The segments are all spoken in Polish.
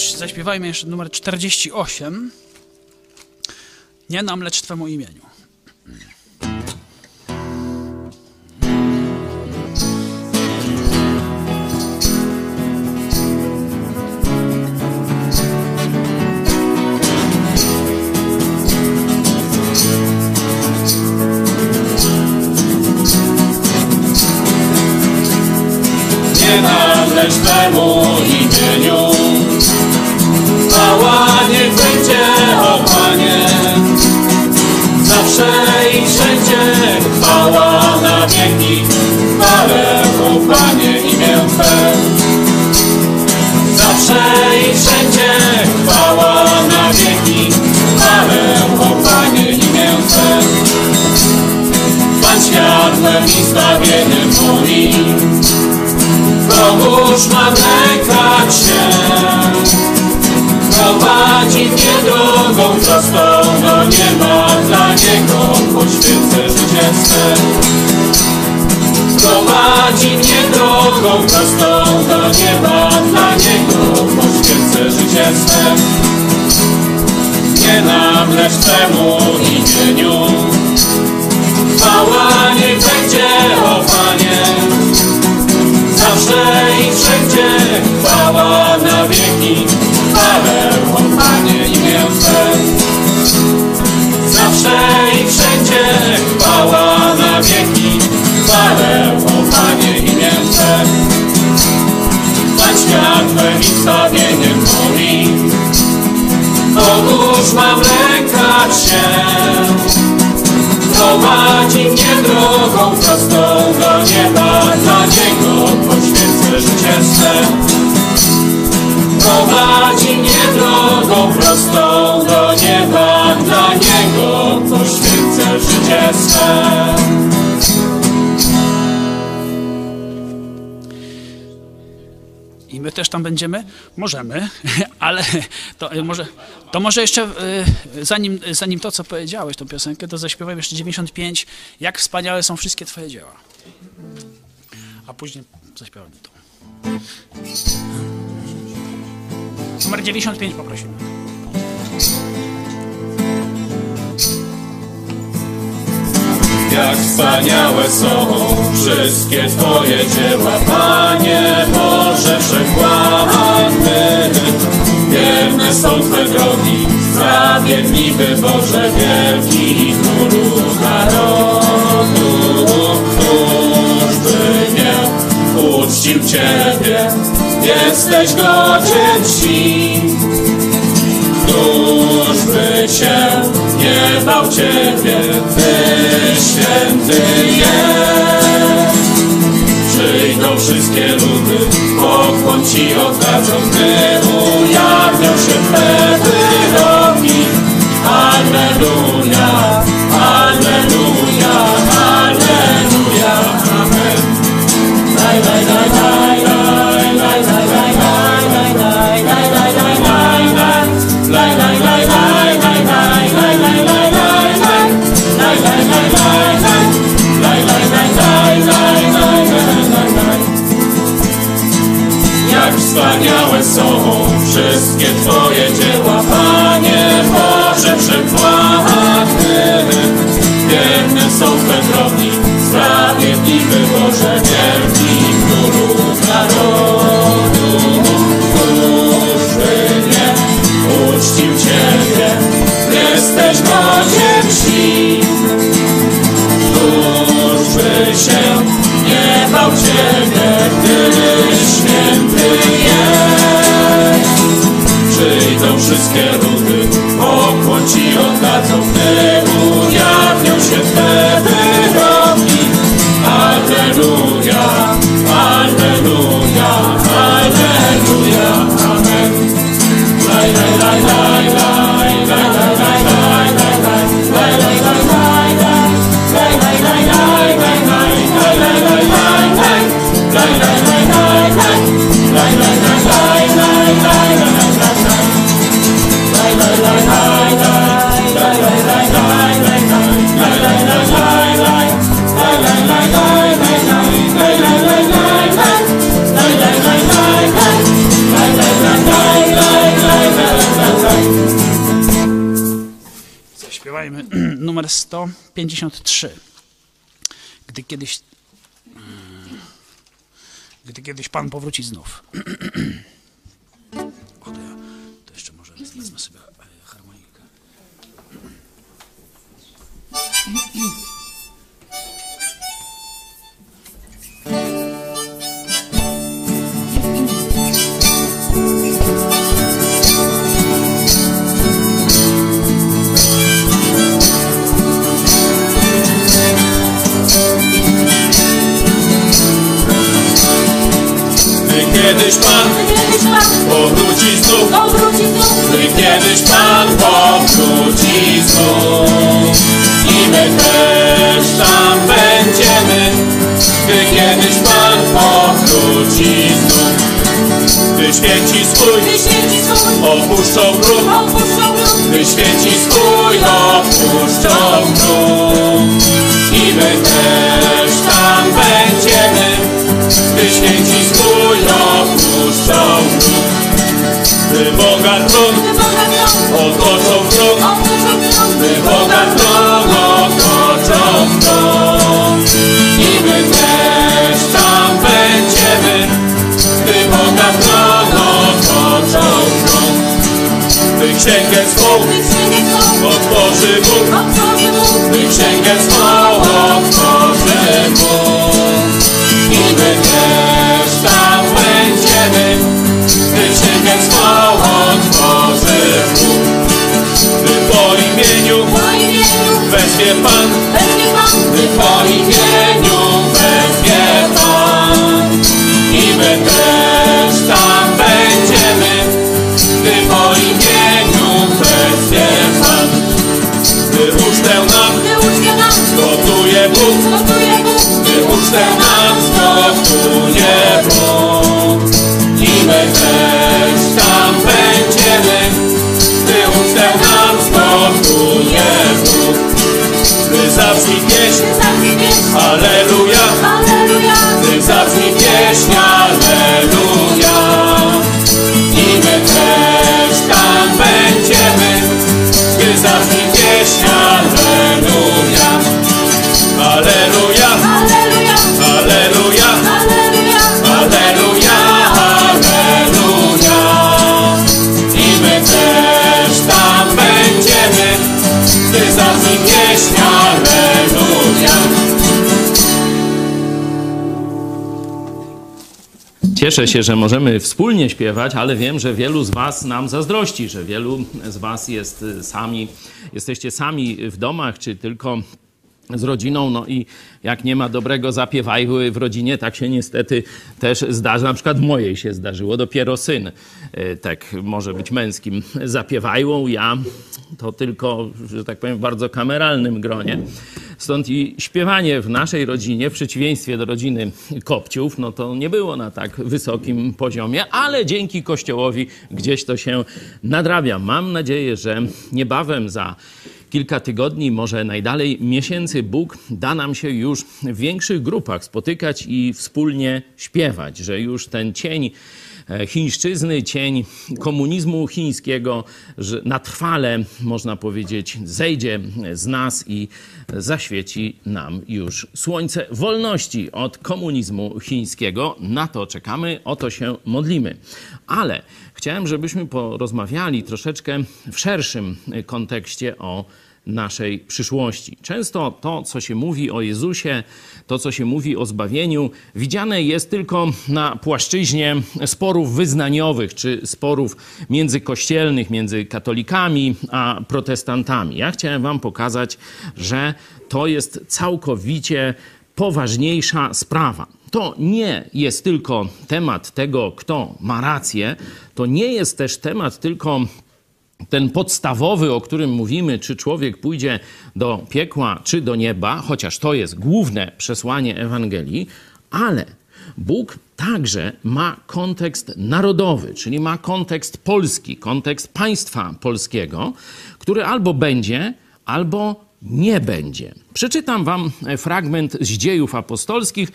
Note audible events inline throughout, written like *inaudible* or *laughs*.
zaśpiewajmy jeszcze numer 48. Nie nam lecz Twemu imieniu. będziemy? Możemy, *laughs* ale to y, może, to może jeszcze, y, zanim, zanim to, co powiedziałeś, tą piosenkę, to zaśpiewam jeszcze 95, jak wspaniałe są wszystkie Twoje dzieła. A później zaśpiewam to. Numer 95 poprosimy. jak wspaniałe są wszystkie Twoje dzieła, Panie Boże Wszechwładny. Wierne są Twe drogi, sprawiedliwy Boże, wielki Królu narodu. Któż by nie uczcił Ciebie, jesteś godzien. Któż by się nie bał Ciebie, Ty święty jest. Przyjdą wszystkie ludy, pokłon Ci oddadzą, Ty kiedyś, mm, gdy kiedyś Pan powróci znów. By księgę swą. Otworzy Bóg By księgę swą. Otworzy Bóg I my też tam będziemy. By księgę swą otworzy Bóg By po imieniu wezwie Pan. weźmie By po imieniu bóg, Ty ucztę nam znowu nie. I my też tam będziemy, Ty ucztę nam znowu nie. Ty zabrzmi pieśń, Alleluja, Ty zabrzmi pieśnia. Cieszę się, że możemy wspólnie śpiewać, ale wiem, że wielu z Was nam zazdrości, że wielu z Was jest y, sami, jesteście sami w domach, czy tylko z rodziną, no i jak nie ma dobrego zapiewajły w rodzinie, tak się niestety też zdarza. Na przykład mojej się zdarzyło, dopiero syn, y, tak może być męskim zapiewajłą, ja to tylko, że tak powiem, w bardzo kameralnym gronie. Stąd i śpiewanie w naszej rodzinie, w przeciwieństwie do rodziny Kopciów, no to nie było na tak wysokim poziomie, ale dzięki Kościołowi gdzieś to się nadrabia. Mam nadzieję, że niebawem za kilka tygodni, może najdalej miesięcy, Bóg da nam się już w większych grupach spotykać i wspólnie śpiewać, że już ten cień e, chińszczyzny, cień komunizmu chińskiego że na trwale, można powiedzieć, zejdzie z nas i zaświeci nam już słońce wolności od komunizmu chińskiego. Na to czekamy, o to się modlimy. Ale chciałem, żebyśmy porozmawiali troszeczkę w szerszym kontekście o naszej przyszłości. Często to, co się mówi o Jezusie, to, co się mówi o zbawieniu, widziane jest tylko na płaszczyźnie sporów wyznaniowych czy sporów międzykościelnych między katolikami a protestantami. Ja chciałem Wam pokazać, że to jest całkowicie poważniejsza sprawa. To nie jest tylko temat tego, kto ma rację, to nie jest też temat tylko ten podstawowy, o którym mówimy, czy człowiek pójdzie do piekła, czy do nieba, chociaż to jest główne przesłanie Ewangelii, ale Bóg także ma kontekst narodowy, czyli ma kontekst polski, kontekst państwa polskiego, który albo będzie, albo nie będzie. Przeczytam wam fragment z dziejów apostolskich.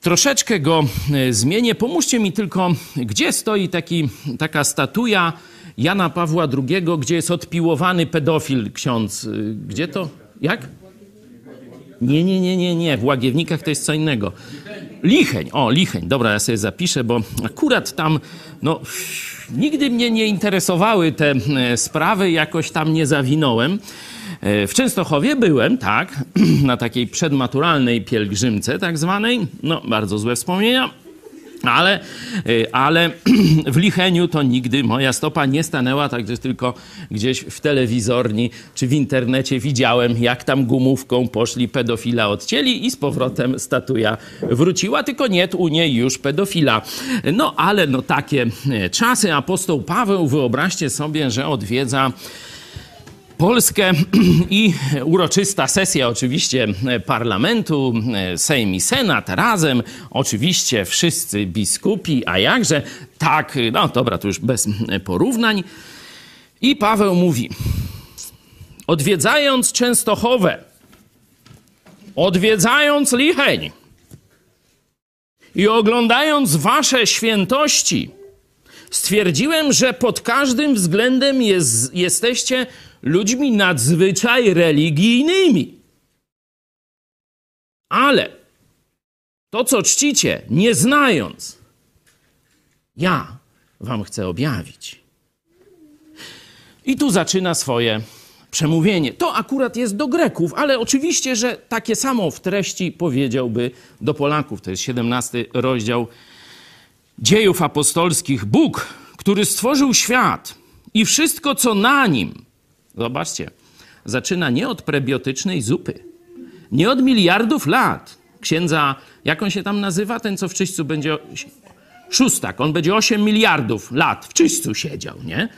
Troszeczkę go e, zmienię. Pomóżcie mi tylko, gdzie stoi taki, taka statuja Jana Pawła II, gdzie jest odpiłowany pedofil ksiądz. Y, Gdzie to? Jak? Nie, nie, nie, nie, nie. W Łagiewnikach to jest co innego. Licheń, o, Licheń. Dobra, ja sobie zapiszę, bo akurat tam, no, nigdy mnie nie interesowały te e, sprawy, jakoś tam nie zawinąłem. E, W Częstochowie byłem, tak, *clears throat* na takiej przedmaturalnej pielgrzymce tak zwanej. No, bardzo złe wspomnienia. Ale, y, ale *clears throat* w Licheniu to nigdy moja stopa nie stanęła, także tylko gdzieś w telewizorni czy w internecie widziałem, jak tam gumówką poszli pedofila odcięli i z powrotem statuja wróciła, tylko nie u niej już pedofila. No ale no takie y, czasy. Apostoł Paweł, wyobraźcie sobie, że odwiedza Polskę *clears throat* i uroczysta sesja oczywiście parlamentu, Sejm i Senat razem, oczywiście wszyscy biskupi, a jakże tak, no dobra, to już bez porównań. I Paweł mówi, odwiedzając Częstochowę, odwiedzając Licheń i oglądając wasze świętości, stwierdziłem, że pod każdym względem jest, jesteście ludźmi nadzwyczaj religijnymi. Ale to, co czcicie, nie znając, ja wam chcę objawić. I tu zaczyna swoje przemówienie. To akurat jest do Greków, ale oczywiście, że takie samo w treści powiedziałby do Polaków. To jest 17 rozdział dziejów apostolskich. Bóg, który stworzył świat i wszystko, co na nim, zobaczcie, zaczyna nie od prebiotycznej zupy, nie od miliardów lat. Księdza, jak on się tam nazywa, ten co w czyśćcu będzie. Szóstak, on będzie 8 miliardów lat w czyśćcu siedział, nie?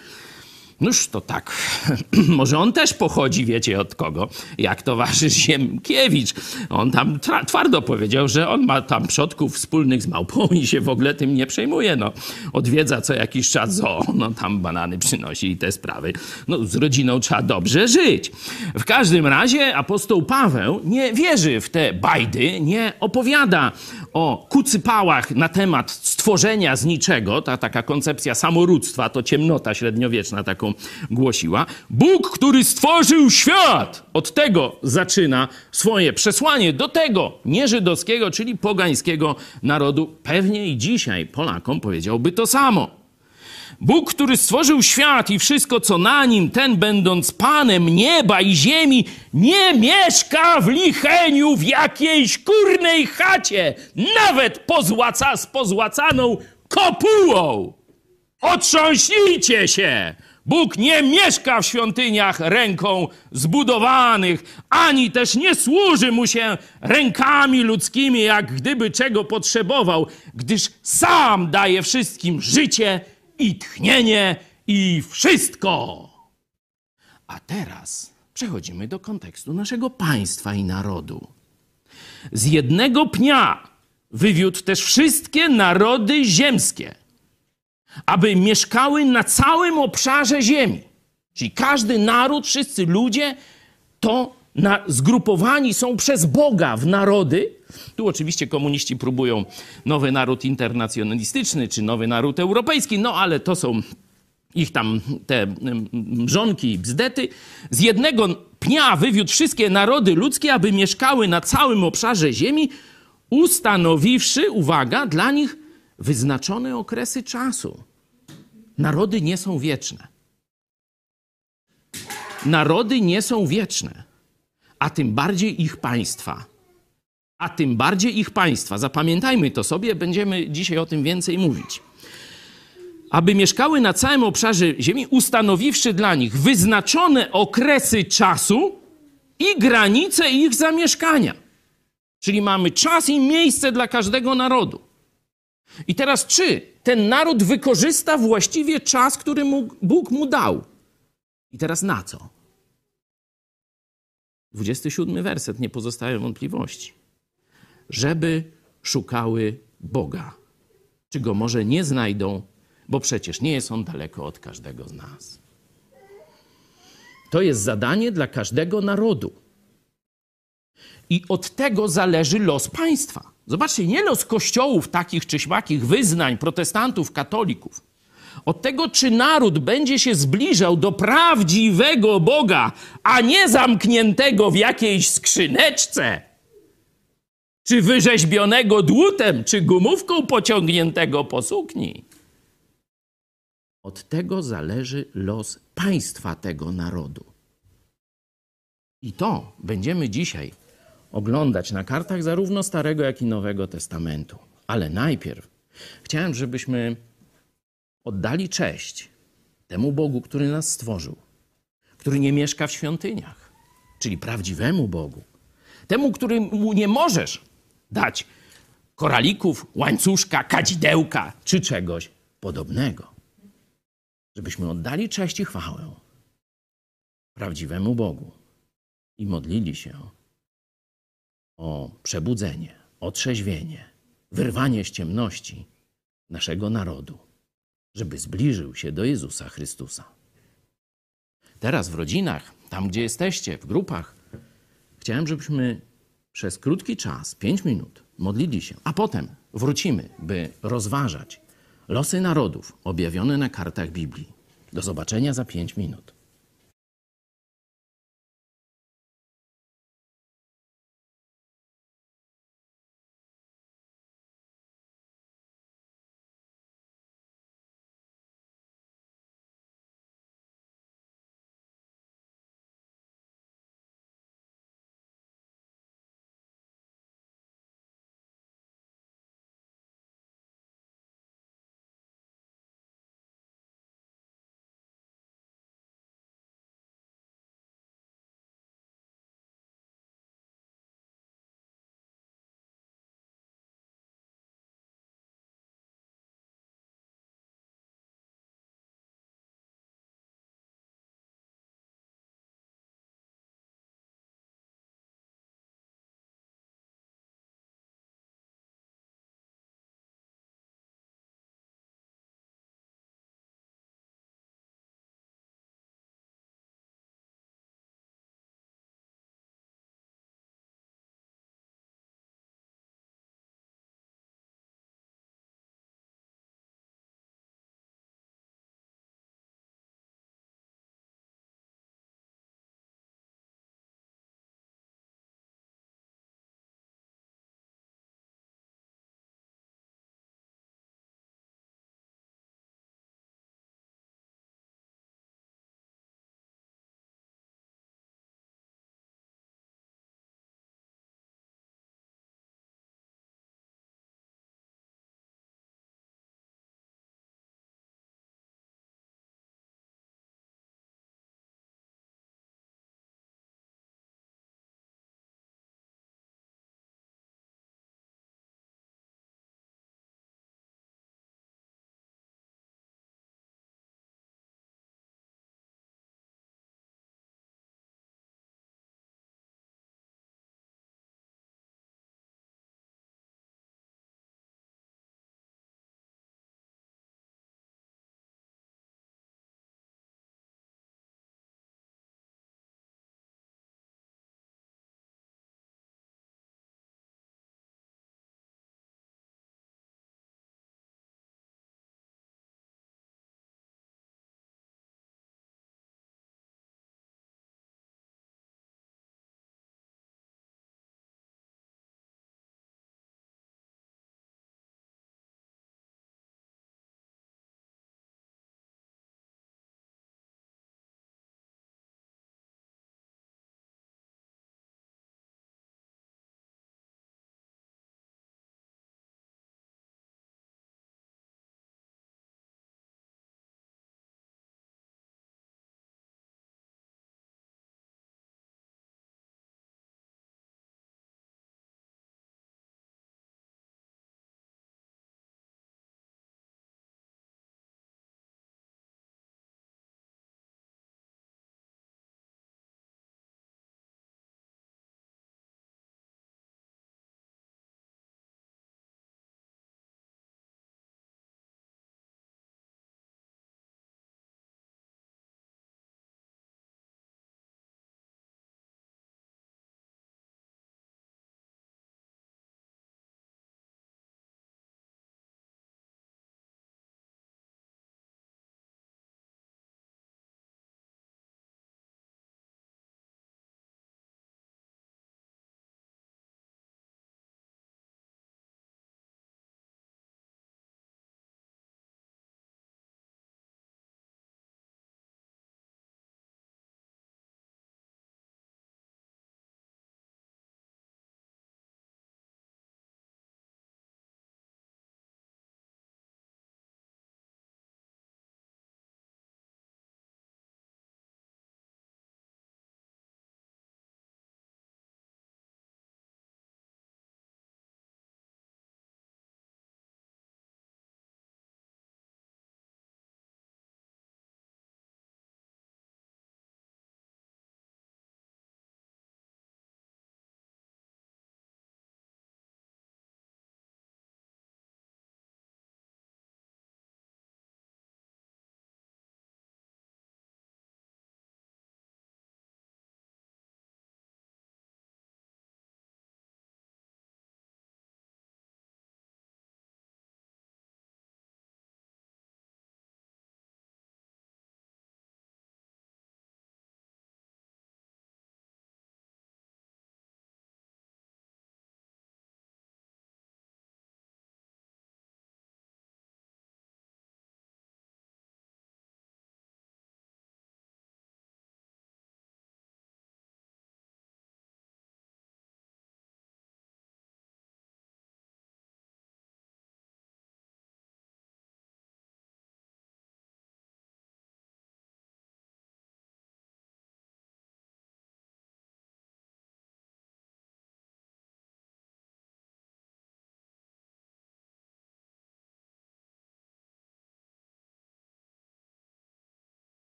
Noż to tak, *clears throat* może on też pochodzi, wiecie od kogo, jak towarzysz *laughs* Siemkiewicz. On tam twardo powiedział, że on ma tam przodków wspólnych z małpą i się w ogóle tym nie przejmuje. No, odwiedza co jakiś czas zoo, no tam banany przynosi i te sprawy. No z rodziną trzeba dobrze żyć. W każdym razie apostoł Paweł nie wierzy w te bajdy, nie opowiada o kucypałach na temat stworzenia z niczego, ta taka koncepcja samorództwa, to ciemnota średniowieczna taką głosiła. Bóg, który stworzył świat, od tego zaczyna swoje przesłanie do tego nieżydowskiego, czyli pogańskiego narodu. Pewnie i dzisiaj Polakom powiedziałby to samo. Bóg, który stworzył świat i wszystko, co na nim, ten będąc Panem nieba i ziemi, nie mieszka w licheniu w jakiejś kurnej chacie, nawet pozłaca, z pozłacaną kopułą. Otrząśnijcie się! Bóg nie mieszka w świątyniach ręką zbudowanych, ani też nie służy mu się rękami ludzkimi, jak gdyby czego potrzebował, gdyż sam daje wszystkim życie i tchnienie i wszystko. A teraz przechodzimy do kontekstu naszego państwa i narodu. Z jednego pnia wywiódł też wszystkie narody ziemskie aby mieszkały na całym obszarze ziemi. Czyli każdy naród, wszyscy ludzie to na, zgrupowani są przez Boga w narody. Tu oczywiście komuniści próbują nowy naród internacjonalistyczny czy nowy naród europejski, no ale to są ich tam te mrzonki i bzdety. Z jednego pnia wywiódł wszystkie narody ludzkie, aby mieszkały na całym obszarze ziemi, ustanowiwszy, uwaga, dla nich wyznaczone okresy czasu. Narody nie są wieczne. Narody nie są wieczne, a tym bardziej ich państwa. A tym bardziej ich państwa. Zapamiętajmy to sobie, będziemy dzisiaj o tym więcej mówić. Aby mieszkały na całym obszarze ziemi, ustanowiwszy dla nich wyznaczone okresy czasu i granice ich zamieszkania. Czyli mamy czas i miejsce dla każdego narodu. I teraz, czy ten naród wykorzysta właściwie czas, który mu, Bóg mu dał? I teraz na co? 27 werset, nie pozostaje wątpliwości. Żeby szukały Boga. Czy go może nie znajdą, bo przecież nie jest on daleko od każdego z nas. To jest zadanie dla każdego narodu. I od tego zależy los państwa. Zobaczcie, nie los kościołów takich czy śmakich wyznań, protestantów, katolików. Od tego, czy naród będzie się zbliżał do prawdziwego Boga, a nie zamkniętego w jakiejś skrzyneczce, czy wyrzeźbionego dłutem, czy gumówką pociągniętego po sukni. Od tego zależy los państwa tego narodu. I to będziemy dzisiaj oglądać na kartach zarówno Starego, jak i Nowego Testamentu. Ale najpierw chciałem, żebyśmy oddali cześć temu Bogu, który nas stworzył, który nie mieszka w świątyniach, czyli prawdziwemu Bogu. Temu, któremu nie możesz dać koralików, łańcuszka, kadzidełka czy czegoś podobnego. Żebyśmy oddali cześć i chwałę prawdziwemu Bogu i modlili się o przebudzenie, otrzeźwienie, wyrwanie z ciemności naszego narodu, żeby zbliżył się do Jezusa Chrystusa. Teraz w rodzinach, tam gdzie jesteście, w grupach, chciałem, żebyśmy przez krótki czas, pięć minut, modlili się, a potem wrócimy, by rozważać losy narodów objawione na kartach Biblii. Do zobaczenia za pięć minut.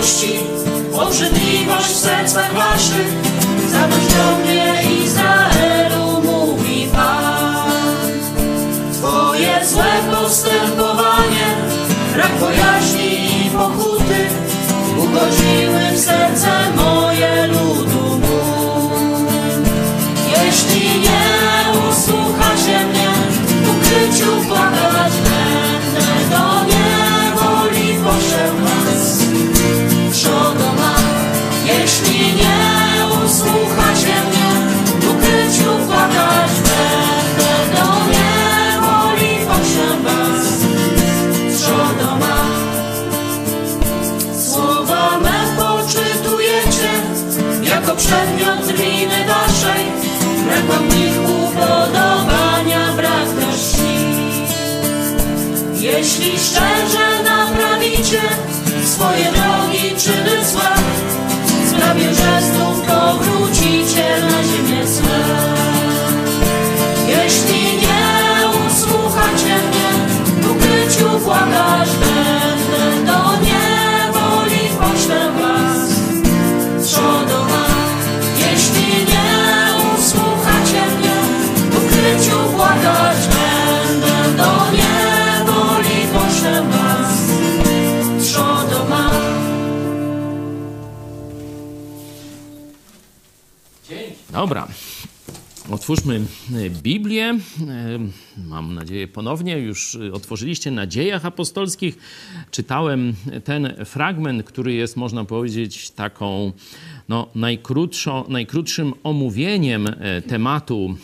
Złości, obrzydliwość waszych. Zaproś do mnie drogi czyny Dobra. Otwórzmy e, Biblię. E, Mam nadzieję ponownie już e, otworzyliście na dziejach apostolskich. Czytałem ten fragment, który jest, można powiedzieć, taką no, najkrótszym omówieniem e, tematu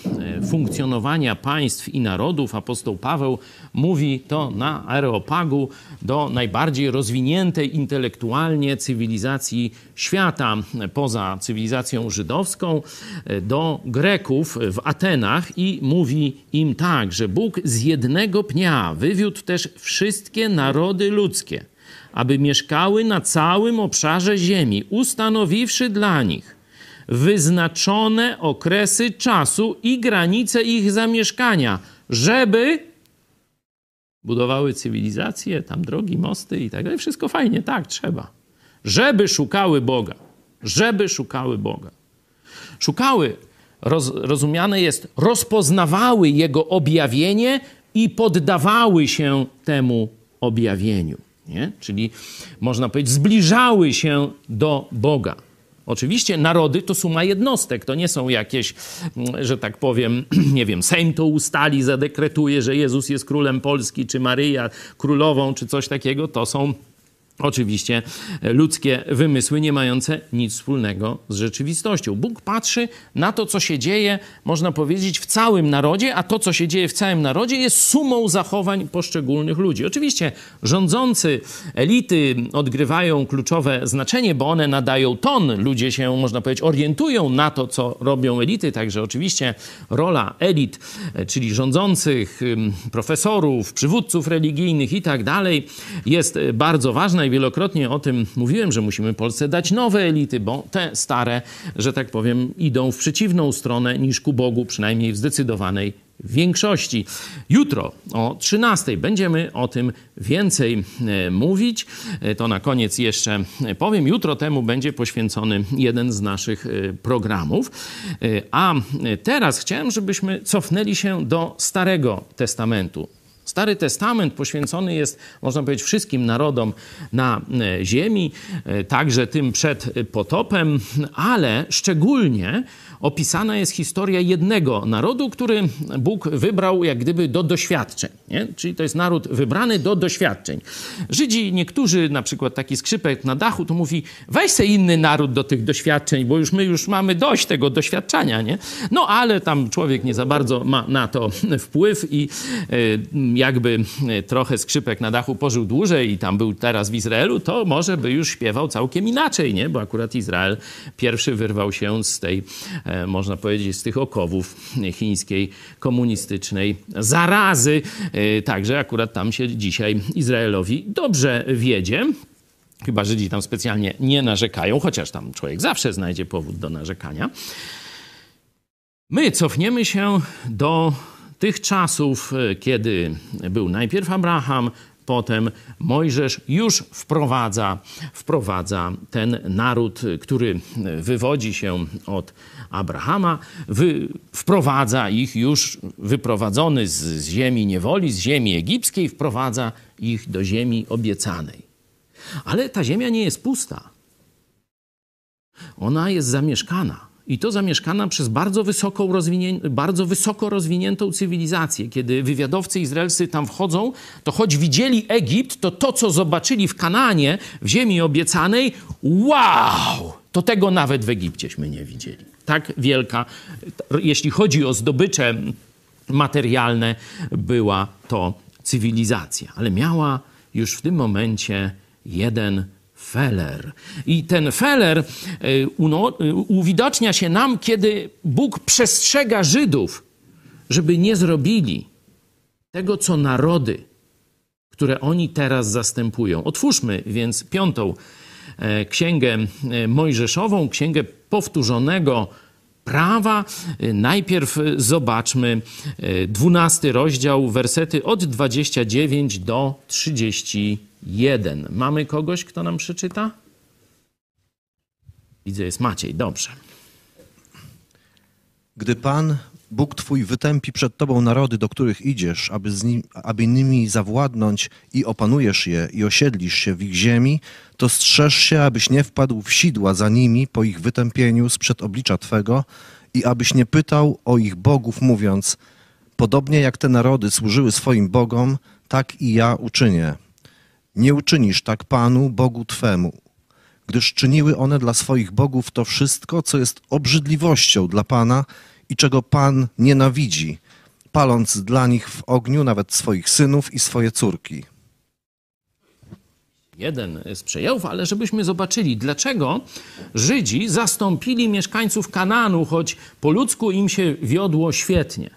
e, funkcjonowania państw i narodów. Apostoł Paweł mówi to na Areopagu do najbardziej rozwiniętej intelektualnie cywilizacji świata, poza cywilizacją żydowską, e, do Greków w Atenach i mówi im tak, że Bóg z jednego pnia wywiódł też wszystkie narody ludzkie aby mieszkały na całym obszarze ziemi, ustanowiwszy dla nich wyznaczone okresy czasu i granice ich zamieszkania, żeby budowały cywilizacje, tam drogi, mosty i tak dalej. Wszystko fajnie, tak, trzeba. Żeby szukały Boga. Żeby szukały Boga. Szukały, roz, rozumiane jest, rozpoznawały Jego objawienie i poddawały się temu objawieniu. Nie? Czyli można powiedzieć, zbliżały się do Boga. Oczywiście narody to suma jednostek, to nie są jakieś, mm, że tak powiem, *clears throat* nie wiem, Sejm to ustali, zadekretuje, że Jezus jest królem Polski, czy Maryja królową, czy coś takiego. To są Oczywiście ludzkie wymysły nie mające nic wspólnego z rzeczywistością. Bóg patrzy na to, co się dzieje, można powiedzieć, w całym narodzie, a to, co się dzieje w całym narodzie, jest sumą zachowań poszczególnych ludzi. Oczywiście rządzący, elity odgrywają kluczowe znaczenie, bo one nadają ton. Ludzie się, można powiedzieć, orientują na to, co robią elity. Także oczywiście rola elit, czyli rządzących, profesorów, przywódców religijnych i tak dalej, jest bardzo ważna i wielokrotnie o tym mówiłem, że musimy Polsce dać nowe elity, bo te stare, że tak powiem, idą w przeciwną stronę niż ku Bogu, przynajmniej w zdecydowanej większości. Jutro o 13 będziemy o tym więcej e, mówić. E, To na koniec jeszcze powiem. Jutro temu będzie poświęcony jeden z naszych e, programów. A teraz chciałem, żebyśmy cofnęli się do Starego Testamentu. Stary Testament poświęcony jest, można powiedzieć, wszystkim narodom na e, ziemi, e, także tym przed potopem, ale szczególnie opisana jest historia jednego narodu, który Bóg wybrał jak gdyby do doświadczeń. Nie? Czyli to jest naród wybrany do doświadczeń. Żydzi, niektórzy, na przykład taki skrzypek na dachu, to mówi, weź se inny naród do tych doświadczeń, bo już my już mamy dość tego doświadczania, nie? No ale tam człowiek nie za bardzo ma na to wpływ i e, jakby e, trochę skrzypek na dachu pożył dłużej i tam był teraz w Izraelu, to może by już śpiewał całkiem inaczej, nie? Bo akurat Izrael pierwszy wyrwał się z tej, e, można powiedzieć, z tych okowów chińskiej, komunistycznej zarazy. Także akurat tam się dzisiaj Izraelowi dobrze wiedzie. Chyba Żydzi tam specjalnie nie narzekają, chociaż tam człowiek zawsze znajdzie powód do narzekania. My cofniemy się do tych czasów, e, kiedy był najpierw Abraham, potem Mojżesz już wprowadza, wprowadza ten naród, który wywodzi się od Abrahama, wy, wprowadza ich już wyprowadzony z, z ziemi niewoli, z ziemi egipskiej, wprowadza ich do ziemi obiecanej. Ale ta ziemia nie jest pusta. Ona jest zamieszkana. I to zamieszkana przez bardzo, wysoko bardzo wysoko rozwiniętą cywilizację. Kiedy wywiadowcy izraelscy tam wchodzą, to choć widzieli Egipt, to to, co zobaczyli w Kananie, w ziemi obiecanej, wow! To tego nawet w Egipcieśmy nie widzieli. Tak wielka, jeśli chodzi o zdobycze materialne, była to cywilizacja. Ale miała już w tym momencie jeden feler. I ten feler e, e, uwidacznia się nam, kiedy Bóg przestrzega Żydów, żeby nie zrobili tego, co narody, które oni teraz zastępują. Otwórzmy więc piątą e, księgę Mojżeszową, księgę powtórzonego prawa. Najpierw zobaczmy dwunasty rozdział, wersety od 29 do 30 jeden. Mamy kogoś, kto nam przeczyta? Widzę, jest Maciej. Dobrze. Gdy Pan, Bóg Twój, wytępi przed Tobą narody, do których idziesz, aby, z nim, aby nimi zawładnąć i opanujesz je i osiedlisz się w ich ziemi, to strzeż się, abyś nie wpadł w sidła za nimi po ich wytępieniu sprzed oblicza Twego i abyś nie pytał o ich bogów, mówiąc, podobnie jak te narody służyły swoim bogom, tak i ja uczynię. Nie uczynisz tak Panu, Bogu Twemu, gdyż czyniły one dla swoich bogów to wszystko, co jest obrzydliwością dla Pana i czego Pan nienawidzi, paląc dla nich w ogniu nawet swoich synów i swoje córki. Jeden z przejawów, ale żebyśmy zobaczyli, dlaczego Żydzi zastąpili mieszkańców Kananu, choć po ludzku im się wiodło świetnie.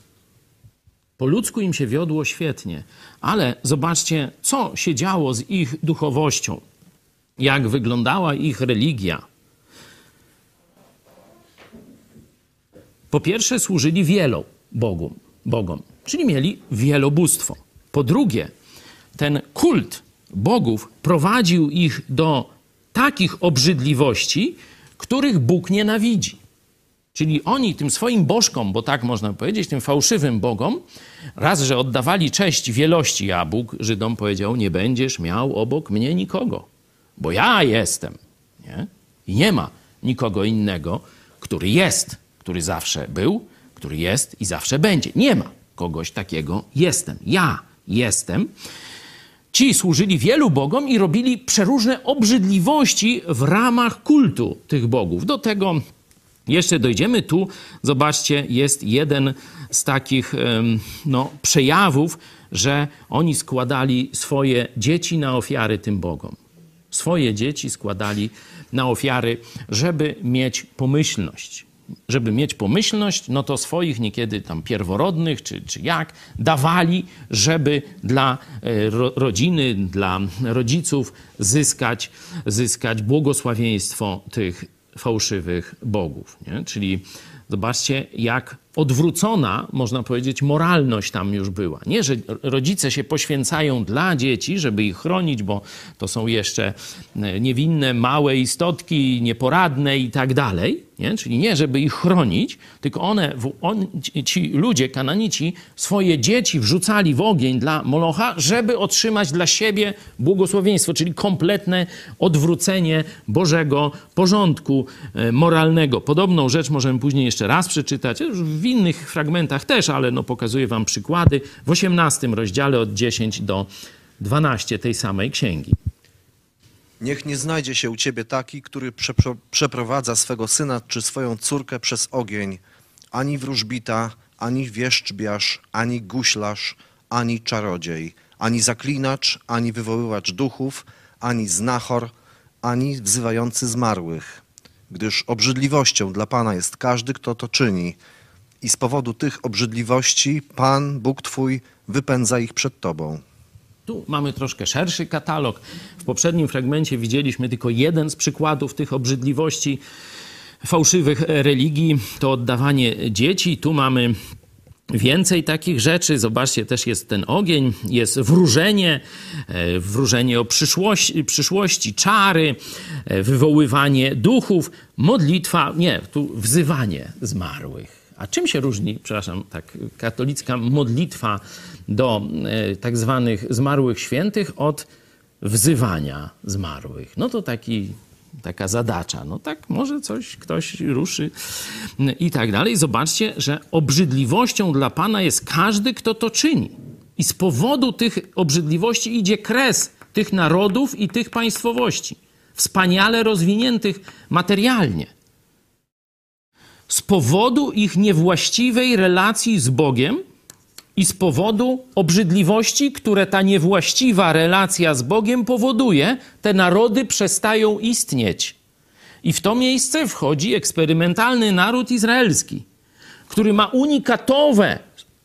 Po ludzku im się wiodło świetnie, ale zobaczcie, co się działo z ich duchowością, jak wyglądała ich religia. Po pierwsze, służyli wielu bogom, bogom, czyli mieli wielobóstwo. Po drugie, ten kult bogów prowadził ich do takich obrzydliwości, których Bóg nienawidzi. Czyli oni tym swoim bożkom, bo tak można powiedzieć, tym fałszywym bogom, raz, że oddawali cześć wielości, a Bóg Żydom powiedział: Nie będziesz miał obok mnie nikogo, bo ja jestem. Nie? I nie ma nikogo innego, który jest, który zawsze był, który jest i zawsze będzie. Nie ma kogoś takiego. Jestem. Ja jestem. Ci służyli wielu bogom i robili przeróżne obrzydliwości w ramach kultu tych bogów. Do tego jeszcze dojdziemy tu, zobaczcie, jest jeden z takich no, przejawów, że oni składali swoje dzieci na ofiary tym Bogom. Swoje dzieci składali na ofiary, żeby mieć pomyślność. Żeby mieć pomyślność, no to swoich niekiedy tam pierworodnych, czy, czy jak, dawali, żeby dla e, ro, rodziny, dla rodziców zyskać, zyskać błogosławieństwo tych fałszywych bogów. Nie? Czyli zobaczcie, jak odwrócona, można powiedzieć, moralność tam już była. Nie, że rodzice się poświęcają dla dzieci, żeby ich chronić, bo to są jeszcze e, niewinne, małe istotki, nieporadne i tak dalej. Nie? Czyli nie, żeby ich chronić, tylko one, on, ci ludzie, kananici, swoje dzieci wrzucali w ogień dla Molocha, żeby otrzymać dla siebie błogosławieństwo, czyli kompletne odwrócenie Bożego porządku e, moralnego. Podobną rzecz możemy później jeszcze raz przeczytać, w innych fragmentach też, ale no pokazuję wam przykłady, w 18 rozdziale od 10 do 12 tej samej księgi. Niech nie znajdzie się u ciebie taki, który przepro- przeprowadza swego syna czy swoją córkę przez ogień, ani wróżbita, ani wieszczbiarz, ani guślarz, ani czarodziej, ani zaklinacz, ani wywoływacz duchów, ani znachor, ani wzywający zmarłych. Gdyż obrzydliwością dla Pana jest każdy, kto to czyni. I z powodu tych obrzydliwości Pan, Bóg Twój, wypędza ich przed Tobą. Tu mamy troszkę szerszy katalog. W poprzednim fragmencie widzieliśmy tylko jeden z przykładów tych obrzydliwości fałszywych religii, to oddawanie dzieci. Tu mamy więcej takich rzeczy. Zobaczcie, też jest ten ogień, jest wróżenie, e, wróżenie o przyszłości, przyszłości czary, e, wywoływanie duchów, modlitwa, nie, tu wzywanie zmarłych. A czym się różni, przepraszam, tak, katolicka modlitwa do e, tak zwanych zmarłych świętych od wzywania zmarłych? No to taki, taka zadacza. No tak, może coś ktoś ruszy i tak dalej. Zobaczcie, że obrzydliwością dla Pana jest każdy, kto to czyni. I z powodu tych obrzydliwości idzie kres tych narodów i tych państwowości, wspaniale rozwiniętych materialnie z powodu ich niewłaściwej relacji z Bogiem i z powodu obrzydliwości, które ta niewłaściwa relacja z Bogiem powoduje, te narody przestają istnieć. I w to miejsce wchodzi eksperymentalny naród izraelski, który ma unikatowe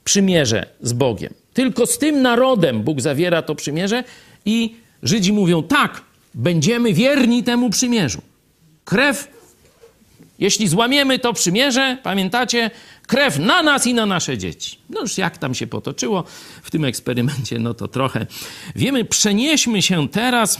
przymierze z Bogiem. Tylko z tym narodem Bóg zawiera to przymierze i Żydzi mówią: tak, będziemy wierni temu przymierzu. Krew jeśli złamiemy to przymierze, pamiętacie, krew na nas i na nasze dzieci. No już jak tam się potoczyło w tym eksperymencie, no to trochę wiemy. Przenieśmy się teraz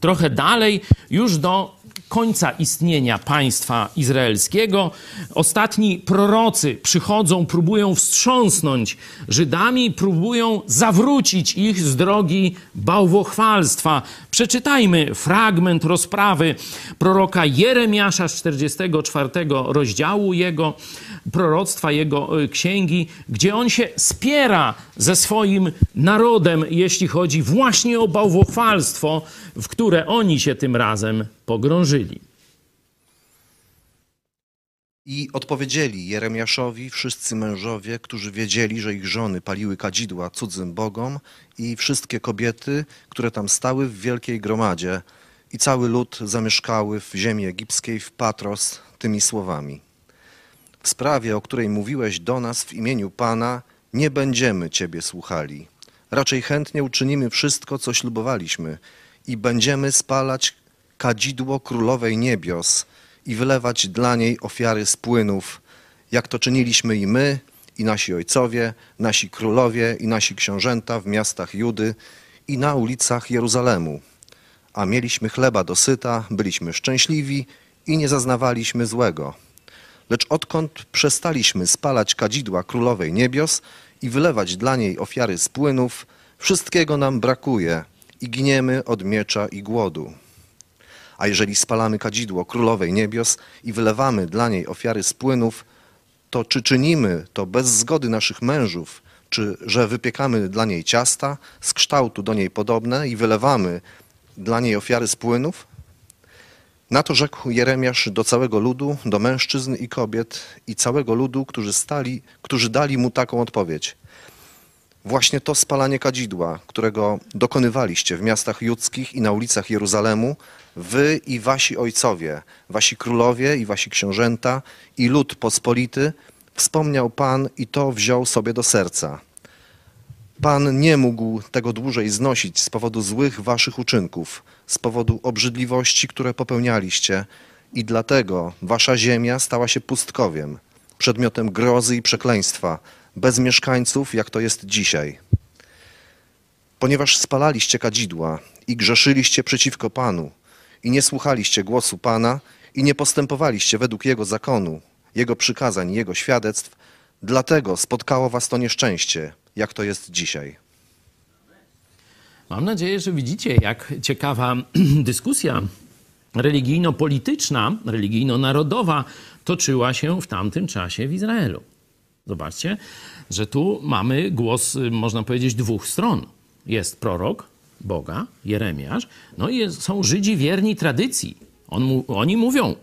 trochę dalej, już do końca istnienia państwa izraelskiego. Ostatni prorocy przychodzą, próbują wstrząsnąć Żydami, próbują zawrócić ich z drogi bałwochwalstwa. Przeczytajmy fragment rozprawy proroka Jeremiasza z 44 rozdziału jego proroctwa, jego y, księgi, gdzie on się spiera ze swoim narodem, jeśli chodzi właśnie o bałwochwalstwo, w które oni się tym razem pogrążyli. I odpowiedzieli Jeremiaszowi wszyscy mężowie, którzy wiedzieli, że ich żony paliły kadzidła cudzym bogom i wszystkie kobiety, które tam stały w wielkiej gromadzie i cały lud zamieszkały w ziemi egipskiej w Patros tymi słowami. W sprawie, o której mówiłeś do nas w imieniu Pana, nie będziemy Ciebie słuchali. Raczej chętnie uczynimy wszystko, co ślubowaliśmy i będziemy spalać kadzidło królowej niebios i wylewać dla niej ofiary z płynów, jak to czyniliśmy i my, i nasi ojcowie, nasi królowie, i nasi książęta w miastach Judy i na ulicach Jeruzalemu. A mieliśmy chleba dosyta, byliśmy szczęśliwi i nie zaznawaliśmy złego. Lecz odkąd przestaliśmy spalać kadzidła królowej niebios i wylewać dla niej ofiary z płynów, wszystkiego nam brakuje i giniemy od miecza i głodu. A jeżeli spalamy kadzidło królowej niebios i wylewamy dla niej ofiary z płynów, to czy czynimy to bez zgody naszych mężów, czy że wypiekamy dla niej ciasta z kształtu do niej podobne i wylewamy dla niej ofiary z płynów? Na to rzekł Jeremiasz do całego ludu, do mężczyzn i kobiet i całego ludu, którzy, stali, którzy dali mu taką odpowiedź. Właśnie to spalanie kadzidła, którego dokonywaliście w miastach judzkich i na ulicach Jeruzalemu, wy i wasi ojcowie, wasi królowie i wasi książęta i lud pospolity, wspomniał Pan i to wziął sobie do serca. Pan nie mógł tego dłużej znosić z powodu złych waszych uczynków, z powodu obrzydliwości, które popełnialiście, i dlatego wasza ziemia stała się pustkowiem, przedmiotem grozy i przekleństwa, bez mieszkańców, jak to jest dzisiaj. Ponieważ spalaliście kadzidła i grzeszyliście przeciwko Panu, i nie słuchaliście głosu Pana, i nie postępowaliście według Jego zakonu, Jego przykazań, Jego świadectw, dlatego spotkało was to nieszczęście, jak to jest dzisiaj. Mam nadzieję, że widzicie, jak ciekawa *clears throat* dyskusja religijno-polityczna, religijno-narodowa toczyła się w tamtym czasie w Izraelu. Zobaczcie, że tu mamy głos, y, można powiedzieć, dwóch stron. Jest prorok Boga, Jeremiasz, no i jest, są Żydzi wierni tradycji. On, oni mówią,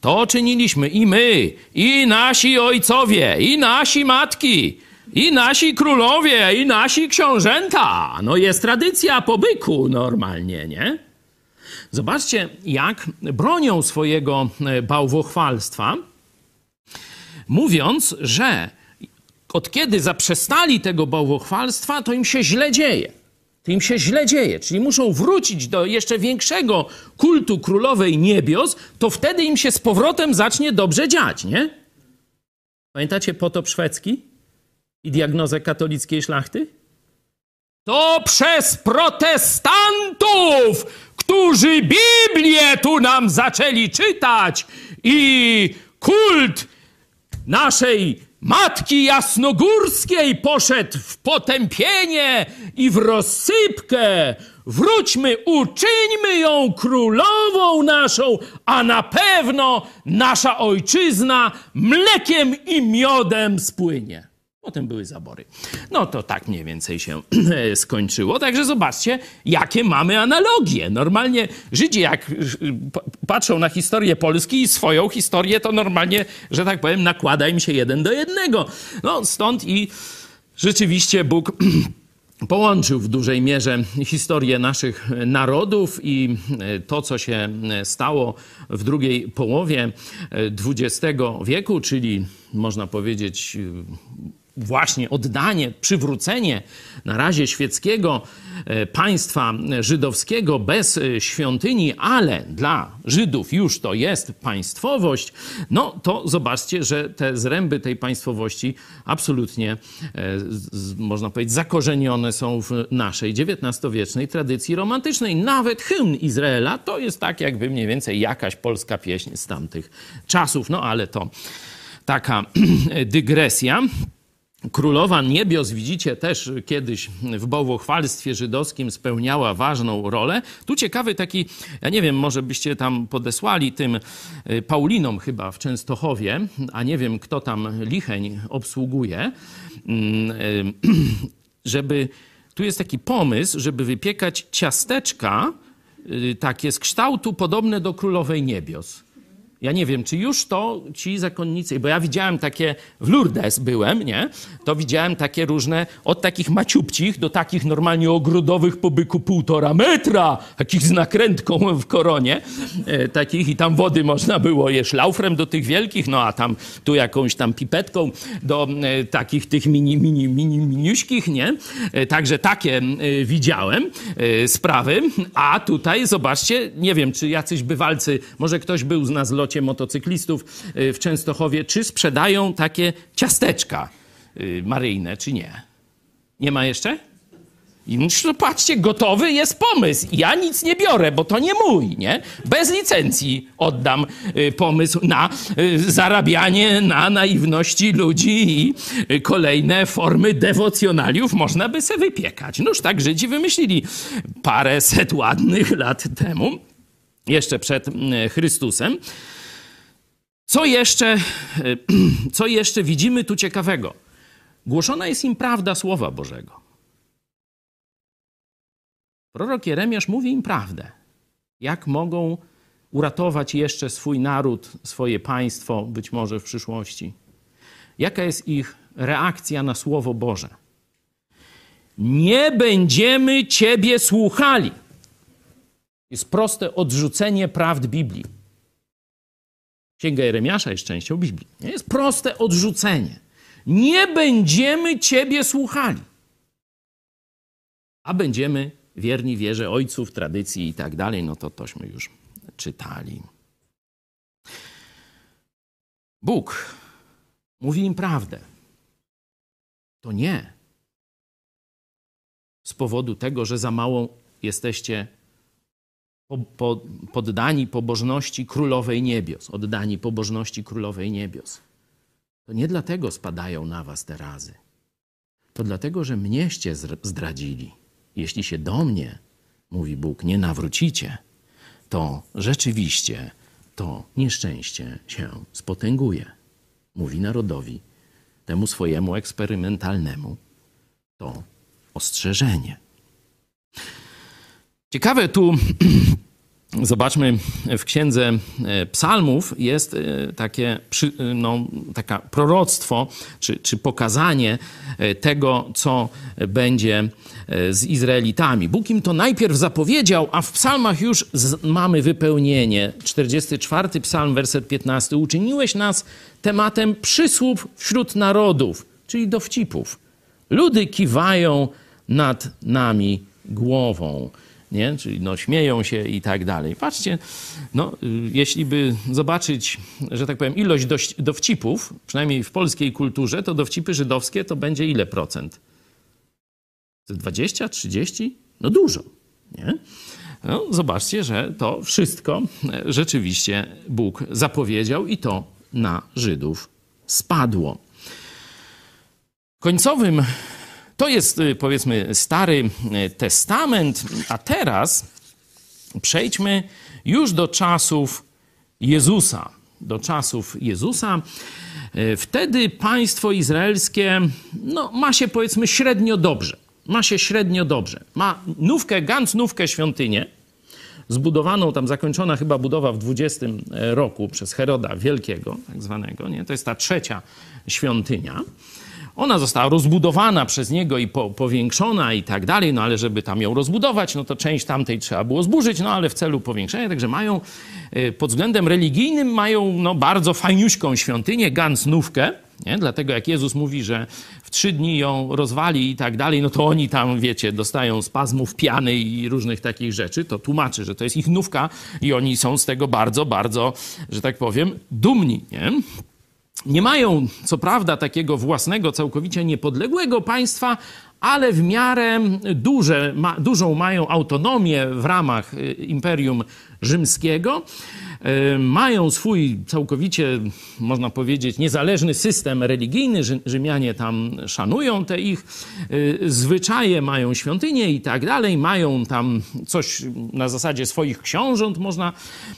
to czyniliśmy i my, i nasi ojcowie, i nasi matki, i nasi królowie, i nasi książęta. No jest tradycja po byku normalnie, nie? Zobaczcie, jak bronią swojego e, bałwochwalstwa, mówiąc, że od kiedy zaprzestali tego bałwochwalstwa, to im się źle dzieje. To im się źle dzieje, czyli muszą wrócić do jeszcze większego kultu królowej niebios, to wtedy im się z powrotem zacznie dobrze dziać, nie? Pamiętacie potop szwedzki i diagnozę katolickiej szlachty? To przez protestantów, którzy Biblię tu nam zaczęli czytać i kult naszej Matki Jasnogórskiej poszedł w potępienie i w rozsypkę. Wróćmy, uczyńmy ją królową naszą, a na pewno nasza ojczyzna mlekiem i miodem spłynie. Potem były zabory. No to tak mniej więcej się *clears throat* skończyło. Także zobaczcie, jakie mamy analogie. Normalnie Żydzi, jak y, patrzą na historię Polski i swoją historię, to normalnie, że tak powiem, nakłada im się jeden do jednego. No stąd i rzeczywiście Bóg *clears throat* połączył w dużej mierze historię naszych narodów i e, to, co się e, stało w drugiej połowie XX wieku, czyli można powiedzieć właśnie oddanie, przywrócenie na razie świeckiego e, państwa żydowskiego bez e, świątyni, ale dla Żydów już to jest państwowość, no to zobaczcie, że te zręby tej państwowości absolutnie, e, można powiedzieć, zakorzenione są w naszej XIX-wiecznej tradycji romantycznej. Nawet hymn Izraela to jest tak jakby mniej więcej jakaś polska pieśń z tamtych czasów, no ale to taka *clears throat* dygresja. Królowa Niebios, widzicie, też kiedyś w bałwochwalstwie żydowskim spełniała ważną rolę. Tu ciekawy taki, ja nie wiem, może byście tam podesłali tym y, Paulinom chyba w Częstochowie, a nie wiem, kto tam Licheń obsługuje, mm, y, *clears throat* żeby, tu jest taki pomysł, żeby wypiekać ciasteczka y, takie z kształtu podobne do Królowej Niebios. Ja nie wiem, czy już to ci zakonnicy, bo ja widziałem takie, w Lourdes byłem, nie? To widziałem takie różne, od takich maciubcich do takich normalnie ogrodowych po byku półtora metra, takich z nakrętką w koronie, e, takich i tam wody można było je szlaufrem do tych wielkich, no a tam tu jakąś tam pipetką do e, takich tych mini, mini, mini, miniuśkich, nie? E, także takie e, widziałem e, sprawy, a tutaj zobaczcie, nie wiem, czy jacyś bywalcy, może ktoś był z nas w motocyklistów y, w Częstochowie, czy sprzedają takie ciasteczka y, maryjne, czy nie? Nie ma jeszcze? I no patrzcie, gotowy jest pomysł. Ja nic nie biorę, bo to nie mój, nie? Bez licencji oddam y, pomysł na zarabianie na naiwności ludzi i kolejne formy dewocjonaliów można by se wypiekać. Noż tak Żydzi wymyślili parę set ładnych lat temu, jeszcze przed Chrystusem. Co jeszcze, *clears throat* co jeszcze widzimy tu ciekawego? Głoszona jest im prawda Słowa Bożego. Prorok Jeremiasz mówi im prawdę. Jak mogą uratować jeszcze swój naród, swoje państwo, być może w przyszłości? Jaka jest ich reakcja na Słowo Boże? Nie będziemy Ciebie słuchali. Jest proste odrzucenie prawd Biblii. Księga Jeremiasza jest częścią Biblii. Nie? Jest proste odrzucenie. Nie będziemy Ciebie słuchali. A będziemy wierni wierze ojców, tradycji i tak dalej, no to tośmy już czytali. Bóg mówi im prawdę. To nie z powodu tego, że za mało jesteście po, po, poddani pobożności królowej niebios, oddani pobożności królowej niebios. To nie dlatego spadają na was te razy. To dlatego, że mnieście zdradzili. Jeśli się do mnie, mówi Bóg, nie nawrócicie, to rzeczywiście to nieszczęście się spotęguje. Mówi narodowi, temu swojemu eksperymentalnemu, to ostrzeżenie. Ciekawe tu, *clears throat* zobaczmy, w księdze e, psalmów jest e, takie e, no, taka proroctwo, czy, czy pokazanie tego, co będzie z Izraelitami. Bóg im to najpierw zapowiedział, a w psalmach już mamy wypełnienie. 44 psalm, werset 15. Uczyniłeś nas tematem przysłów wśród narodów, czyli dowcipów. Ludy kiwają nad nami głową nie? czyli no, śmieją się i tak dalej. Patrzcie, no, y, jeśli by zobaczyć, że tak powiem, ilość dowcipów, przynajmniej w polskiej kulturze, to dowcipy żydowskie to będzie ile procent? 20, 30? No dużo, nie? No, zobaczcie, że to wszystko rzeczywiście Bóg zapowiedział i to na Żydów spadło. Końcowym to jest y, powiedzmy Stary y, Testament, a teraz przejdźmy już do czasów Jezusa. Do czasów Jezusa. Y, wtedy państwo izraelskie no, ma się powiedzmy średnio dobrze. Ma się średnio dobrze. Ma nówkę, ganz nówkę świątynię, zbudowaną, tam zakończona chyba budowa w 20 roku przez Heroda Wielkiego, tak zwanego. Nie? To jest ta trzecia świątynia. Ona została rozbudowana przez niego i po, powiększona i tak dalej, no ale żeby tam ją rozbudować, no to część tamtej trzeba było zburzyć, no ale w celu powiększenia, także mają y, pod względem religijnym mają no, bardzo fajniuśką świątynię, gansnówkę, nie? Dlatego jak Jezus mówi, że w trzy dni ją rozwali i tak dalej, no to oni tam, wiecie, dostają spazmów piany i różnych takich rzeczy. To tłumaczy, że to jest ich nówka i oni są z tego bardzo, bardzo, że tak powiem, dumni. Nie? Nie mają, co prawda, takiego własnego, całkowicie niepodległego państwa, ale w miarę duże, ma, dużą mają autonomię w ramach y, Imperium Rzymskiego. Y, mają swój całkowicie, można powiedzieć, niezależny system religijny. Rzymianie tam szanują te ich y, zwyczaje, mają świątynie i tak dalej. Mają tam coś na zasadzie swoich książąt, można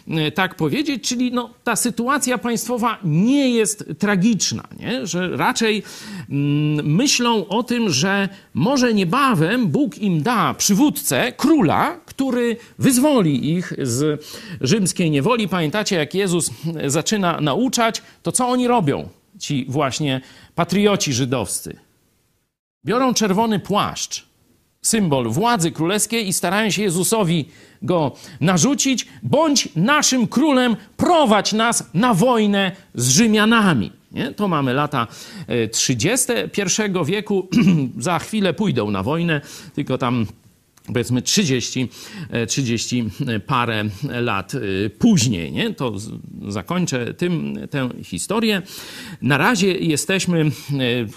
y, tak powiedzieć. Czyli no, ta sytuacja państwowa nie jest tragiczna, nie? że raczej mm, myślą o tym, że może niebawem Bóg im da przywódcę, króla, który wyzwoli ich z rzymskiej niewoli. Pamiętacie, jak Jezus zaczyna nauczać, to co oni robią, ci właśnie patrioci żydowscy? Biorą czerwony płaszcz, symbol władzy królewskiej i starają się Jezusowi go narzucić, bądź naszym królem prowadź nas na wojnę z Rzymianami. Nie? To mamy lata 30. E, wieku. *clears throat* Za chwilę pójdą na wojnę, tylko tam powiedzmy 30, 30 e, parę lat e, później. Nie? To zakończę tym tę historię. Na razie jesteśmy e,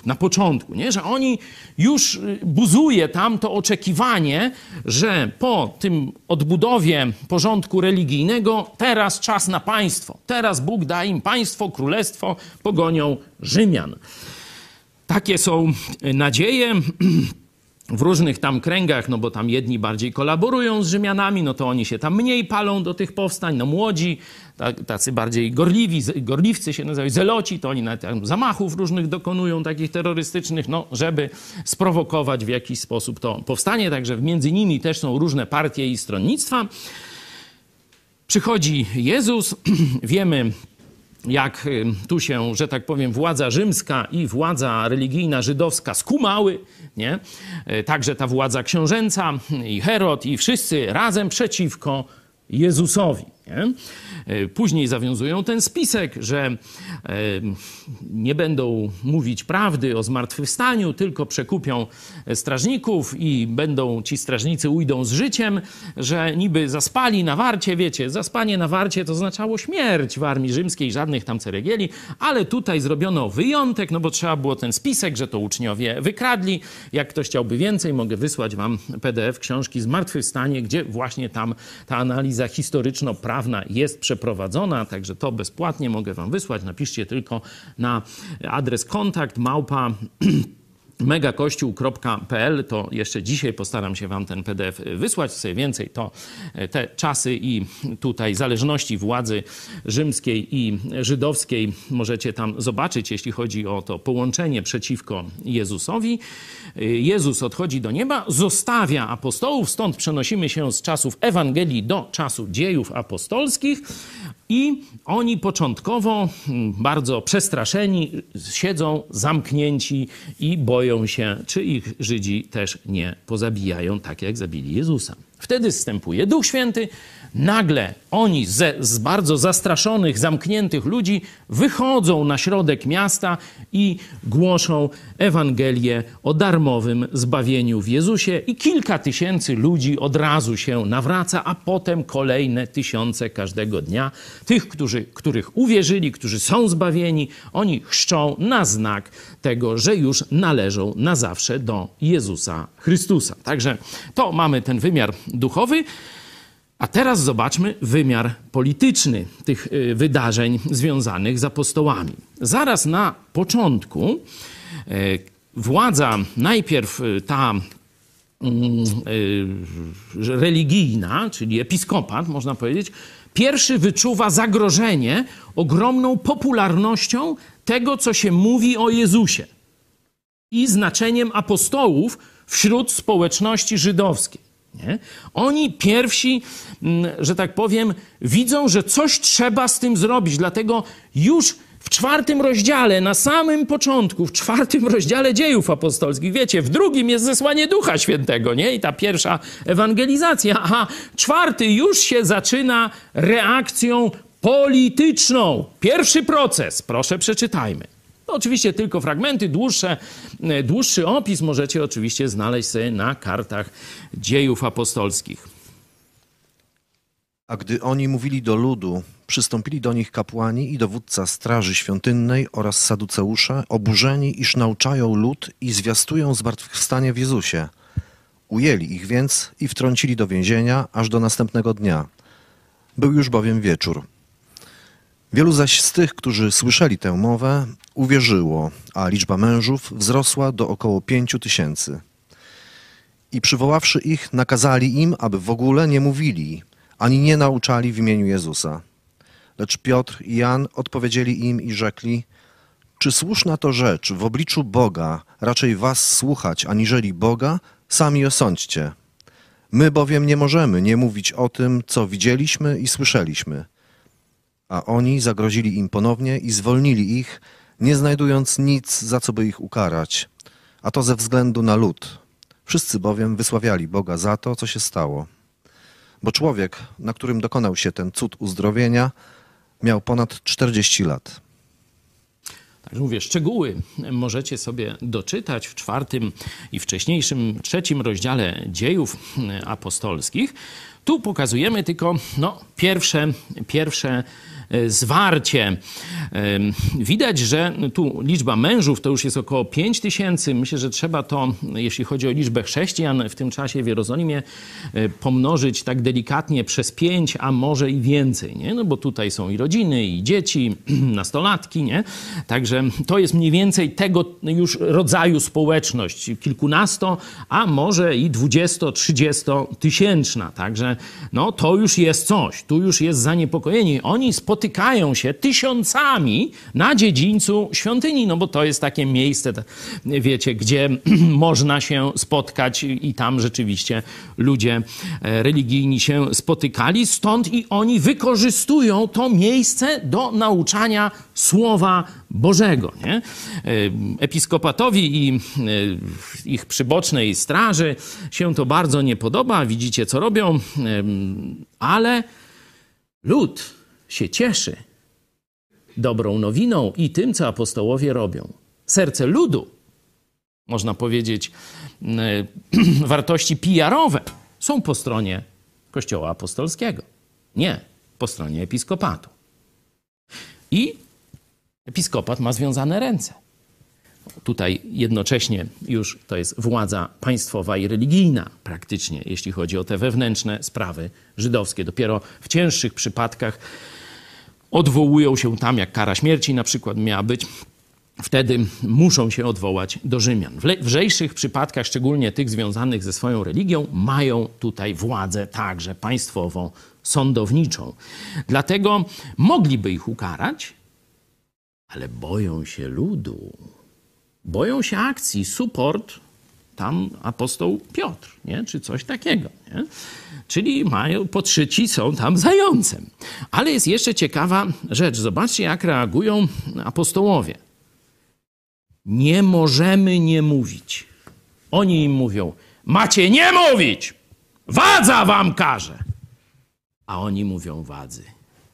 na początku, nie? że oni już buzuje tam to oczekiwanie, że po tym odbudowie porządku religijnego teraz czas na państwo. Teraz Bóg da im państwo, królestwo, pogonią Rzymian. Takie są nadzieje. *clears throat* w różnych tam kręgach, no bo tam jedni bardziej kolaborują z Rzymianami, no to oni się tam mniej palą do tych powstań, no młodzi, tacy bardziej gorliwi, gorliwcy się nazywają, zeloci, to oni nawet tam zamachów różnych dokonują, takich terrorystycznych, no żeby sprowokować w jakiś sposób to powstanie, także między nimi też są różne partie i stronnictwa. Przychodzi Jezus, *clears throat* wiemy, jak y, tu się, że tak powiem, władza rzymska i władza religijna żydowska skumały, nie? Y, także ta władza książęca i Herod i wszyscy razem przeciwko Jezusowi. Nie? E, później zawiązują ten spisek, że e, nie będą mówić prawdy o zmartwychwstaniu, tylko przekupią strażników i będą ci strażnicy ujdą z życiem, że niby zaspali na warcie, wiecie, zaspanie na warcie to oznaczało śmierć w armii rzymskiej, żadnych tam ceregieli, ale tutaj zrobiono wyjątek, no bo trzeba było ten spisek, że to uczniowie wykradli. Jak ktoś chciałby więcej, mogę wysłać wam PDF książki Zmartwychwstanie, gdzie właśnie tam ta analiza historyczno-prawna prawna jest przeprowadzona, także to bezpłatnie mogę Wam wysłać. Napiszcie tylko na adres kontakt małpa *clears throat* megakościół.pl, to jeszcze dzisiaj postaram się wam ten PDF wysłać, sobie więcej, to e, te czasy i tutaj zależności władzy rzymskiej i żydowskiej możecie tam zobaczyć, jeśli chodzi o to połączenie przeciwko Jezusowi. E, Jezus odchodzi do nieba, zostawia apostołów, stąd przenosimy się z czasów Ewangelii do czasu dziejów apostolskich i oni początkowo mm, bardzo przestraszeni siedzą zamknięci i boją się, czy ich Żydzi też nie pozabijają, tak jak zabili Jezusa. Wtedy zstępuje Duch Święty. Nagle oni ze, z bardzo zastraszonych, zamkniętych ludzi wychodzą na środek miasta i głoszą Ewangelię o darmowym zbawieniu w Jezusie. I kilka tysięcy ludzi od razu się nawraca, a potem kolejne tysiące każdego dnia. Tych, którzy, których uwierzyli, którzy są zbawieni, oni chrzczą na znak tego, że już należą na zawsze do Jezusa Chrystusa. Także to mamy ten wymiar duchowy. A teraz zobaczmy wymiar polityczny tych y, wydarzeń związanych z apostołami. Zaraz na początku y, władza, najpierw y, ta mm, religijna, czyli episkopat, można powiedzieć, pierwszy wyczuwa zagrożenie ogromną popularnością tego, co się mówi o Jezusie i znaczeniem apostołów wśród społeczności żydowskiej. Nie? Oni pierwsi, mm, że tak powiem, widzą, że coś trzeba z tym zrobić, dlatego już w czwartym rozdziale, na samym początku, w czwartym *laughs* rozdziale dziejów apostolskich, wiecie, w drugim jest zesłanie Ducha Świętego, nie? I ta pierwsza ewangelizacja, a czwarty już się zaczyna reakcją polityczną. Pierwszy proces, proszę przeczytajmy. No, oczywiście tylko fragmenty, dłuższe, e, dłuższy opis możecie oczywiście znaleźć sobie na kartach dziejów apostolskich. A gdy oni mówili do ludu, przystąpili do nich kapłani i dowódca straży świątynnej oraz saduceusze, oburzeni, iż nauczają lud i zwiastują zmartwychwstanie w Jezusie. Ujęli ich więc i wtrącili do więzienia aż do następnego dnia. Był już bowiem wieczór. Wielu zaś z tych, którzy słyszeli tę mowę, uwierzyło, a liczba mężów wzrosła do około pięciu tysięcy. I przywoławszy ich, nakazali im, aby w ogóle nie mówili, ani nie nauczali w imieniu Jezusa. Lecz Piotr i Jan odpowiedzieli im i rzekli, czy słuszna to rzecz w obliczu Boga raczej was słuchać, aniżeli Boga, sami osądźcie. My bowiem nie możemy nie mówić o tym, co widzieliśmy i słyszeliśmy – a oni zagrozili im ponownie i zwolnili ich, nie znajdując nic, za co by ich ukarać, a to ze względu na lud. Wszyscy bowiem wysławiali Boga za to, co się stało. Bo człowiek, na którym dokonał się ten cud uzdrowienia, miał ponad 40 lat. Także mówię, szczegóły możecie sobie doczytać w czwartym i wcześniejszym trzecim rozdziale dziejów apostolskich. Tu pokazujemy tylko no, pierwsze, pierwsze zwarcie. Widać, że tu liczba mężów to już jest około 5 tysięcy. Myślę, że trzeba to, jeśli chodzi o liczbę chrześcijan w tym czasie w Jerozolimie, e, pomnożyć tak delikatnie przez 5, a może i więcej, nie? No bo tutaj są i rodziny, i dzieci, *clears throat* nastolatki, nie? Także to jest mniej więcej tego już rodzaju społeczność, kilkunasto, a może i dwudziesto, trzydziesto tysięczna. Także no to już jest coś, tu już jest zaniepokojenie. Oni spotykają spotykają się tysiącami na dziedzińcu świątyni, no bo to jest takie miejsce, wiecie, gdzie *clears throat* można się spotkać i tam rzeczywiście ludzie e, religijni się spotykali. Stąd i oni wykorzystują to miejsce do nauczania Słowa Bożego. Nie? E, episkopatowi i e, ich przybocznej straży się to bardzo nie podoba. Widzicie, co robią, ale lud się cieszy dobrą nowiną i tym, co apostołowie robią. Serce ludu, można powiedzieć, *clears throat* wartości PR-owe są po stronie Kościoła Apostolskiego, nie po stronie episkopatu. I episkopat ma związane ręce. Tutaj jednocześnie już to jest władza państwowa i religijna praktycznie, jeśli chodzi o te wewnętrzne sprawy żydowskie. Dopiero w cięższych przypadkach odwołują się tam, jak kara śmierci na przykład miała być, wtedy muszą się odwołać do Rzymian. W lżejszych przypadkach, szczególnie tych związanych ze swoją religią, mają tutaj władzę także państwową, sądowniczą. Dlatego mogliby ich ukarać, ale boją się ludu. Boją się akcji, support tam apostoł Piotr, nie? czy coś takiego. Nie? Czyli mają, podszyci są tam zającem. Ale jest jeszcze ciekawa rzecz. Zobaczcie, jak reagują apostołowie. Nie możemy nie mówić. Oni im mówią, macie nie mówić! Wadza wam każe! A oni mówią wadzy,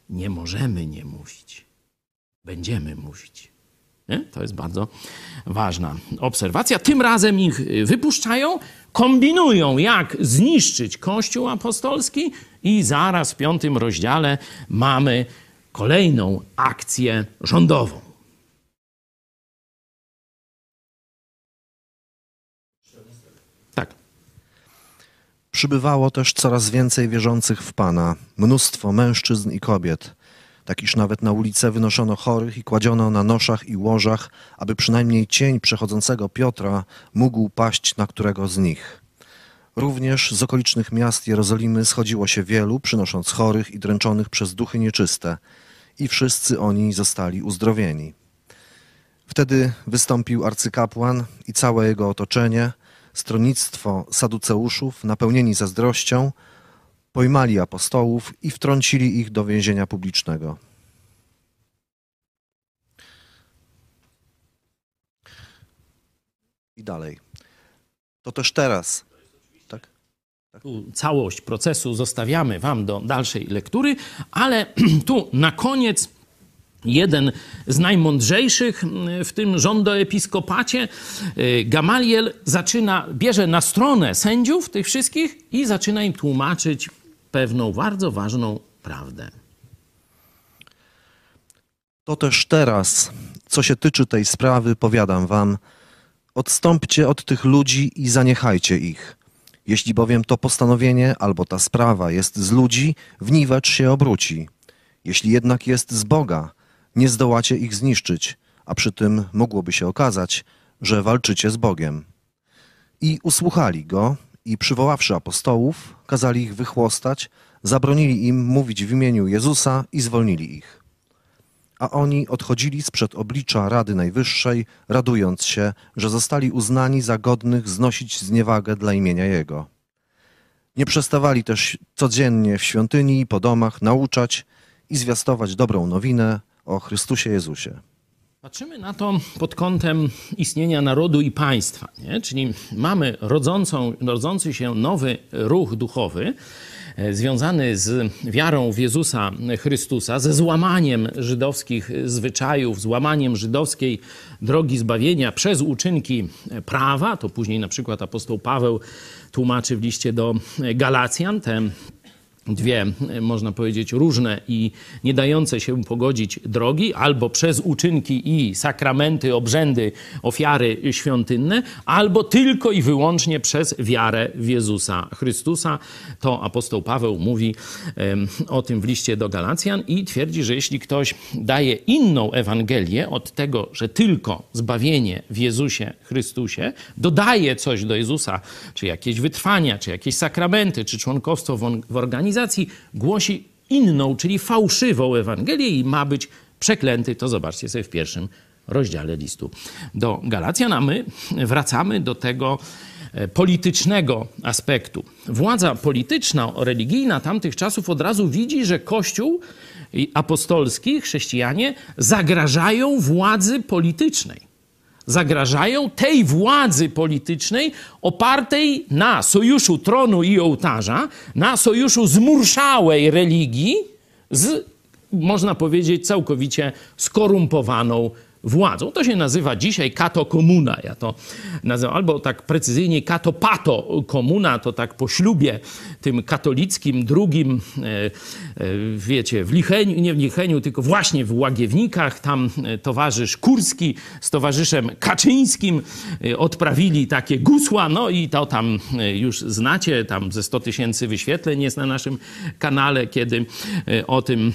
nie możemy nie mówić. Będziemy mówić. Nie? To jest bardzo ważna obserwacja. Tym razem ich wypuszczają, kombinują, jak zniszczyć Kościół apostolski, i zaraz w piątym rozdziale mamy kolejną akcję rządową. Tak. Przybywało też coraz więcej wierzących w Pana, mnóstwo mężczyzn i kobiet, tak iż nawet na ulicę wynoszono chorych i kładziono na noszach i łożach, aby przynajmniej cień przechodzącego Piotra mógł paść na którego z nich. Również z okolicznych miast Jerozolimy schodziło się wielu, przynosząc chorych i dręczonych przez duchy nieczyste, i wszyscy oni zostali uzdrowieni. Wtedy wystąpił arcykapłan i całe jego otoczenie, stronnictwo saduceuszów, napełnieni zazdrością, pojmali apostołów i wtrącili ich do więzienia publicznego. I dalej. To też teraz. Tak? Tu całość procesu zostawiamy Wam do dalszej lektury, ale *clears throat* tu na koniec jeden z najmądrzejszych w tym rządoepiskopacie, y, Gamaliel, zaczyna, bierze na stronę sędziów tych wszystkich i zaczyna im tłumaczyć pewną bardzo ważną prawdę. To też teraz, co się tyczy tej sprawy, powiadam wam, odstąpcie od tych ludzi i zaniechajcie ich. Jeśli bowiem to postanowienie albo ta sprawa jest z ludzi, wniwecz się obróci. Jeśli jednak jest z Boga, nie zdołacie ich zniszczyć, a przy tym mogłoby się okazać, że walczycie z Bogiem. I usłuchali go, i przywoławszy apostołów, kazali ich wychłostać, zabronili im mówić w imieniu Jezusa i zwolnili ich. A oni odchodzili sprzed oblicza Rady Najwyższej, radując się, że zostali uznani za godnych znosić zniewagę dla imienia Jego. Nie przestawali też codziennie w świątyni i po domach nauczać i zwiastować dobrą nowinę o Chrystusie Jezusie. Patrzymy na to pod kątem istnienia narodu i państwa, nie? czyli mamy rodzącą, rodzący się nowy ruch duchowy, e, związany z wiarą w Jezusa Chrystusa, ze złamaniem żydowskich zwyczajów, złamaniem żydowskiej drogi zbawienia przez uczynki prawa. To później na przykład apostoł Paweł tłumaczy w liście do Galacjan te dwie, można powiedzieć, różne i nie dające się pogodzić drogi, albo przez uczynki i sakramenty, obrzędy, ofiary świątynne, albo tylko i wyłącznie przez wiarę w Jezusa Chrystusa. To apostoł Paweł mówi o tym w liście do Galacjan i twierdzi, że jeśli ktoś daje inną Ewangelię od tego, że tylko zbawienie w Jezusie Chrystusie, dodaje coś do Jezusa, czy jakieś wytrwania, czy jakieś sakramenty, czy członkostwo w organizacji, organizacji głosi inną, czyli fałszywą Ewangelię i ma być przeklęty. To zobaczcie sobie w pierwszym rozdziale listu do Galacjan, a my wracamy do tego e, politycznego aspektu. Władza polityczna, religijna tamtych czasów od razu widzi, że Kościół apostolski, chrześcijanie zagrażają władzy politycznej zagrażają tej władzy politycznej opartej na sojuszu tronu i ołtarza, na sojuszu zmurszałej religii z, można powiedzieć, całkowicie skorumpowaną władzą. To się nazywa dzisiaj kato-komuna. Ja to nazywam albo tak precyzyjnie kato-pato komuna, to tak po ślubie tym katolickim, drugim, e, e, wiecie, w Licheniu, nie w Licheniu, tylko właśnie w Łagiewnikach. Tam e, towarzysz Kurski z towarzyszem Kaczyńskim odprawili takie gusła, no i to tam już znacie, tam ze 100 tysięcy wyświetleń jest na naszym kanale, kiedy o tym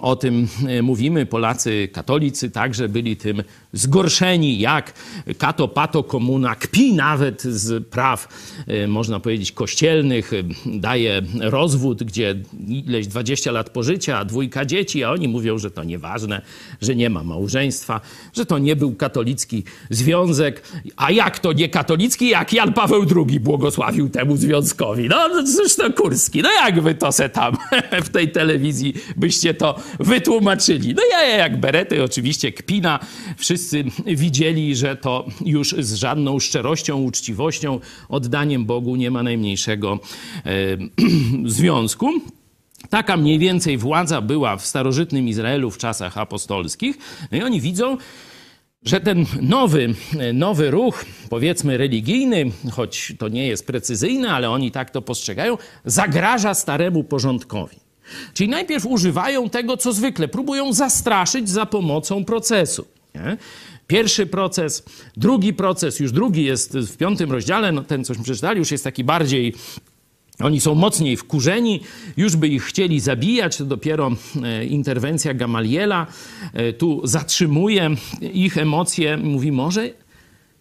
o tym e, mówimy. Polacy katolicy także byli tym zgorszeni, jak kato pato komuna kpi nawet z praw, e, można powiedzieć, kościelnych, e, daje rozwód, gdzie ileś 20 lat pożycia, dwójka dzieci, a oni mówią, że to nieważne, że nie ma małżeństwa, że to nie był katolicki związek. A jak to nie katolicki, jak Jan Paweł II błogosławił temu związkowi? No zresztą Kurski, no jak wy to se tam *laughs* w tej telewizji byście to wytłumaczyli? No ja jak berety, oczywiście kpina, wszyscy widzieli, że to już z żadną szczerością, uczciwością, oddaniem Bogu nie ma najmniejszego e, *clears throat* związku. Taka mniej więcej władza była w starożytnym Izraelu w czasach apostolskich. No i oni widzą, że ten nowy, nowy ruch, powiedzmy religijny, choć to nie jest precyzyjne, ale oni tak to postrzegają, zagraża staremu porządkowi. Czyli najpierw używają tego, co zwykle, próbują zastraszyć za pomocą procesu. Nie? Pierwszy proces, drugi proces, już drugi jest w piątym rozdziale, no ten, cośmy przeczytali, już jest taki bardziej oni są mocniej wkurzeni, już by ich chcieli zabijać, to dopiero e, interwencja Gamaliela e, tu zatrzymuje ich emocje. Mówi, może,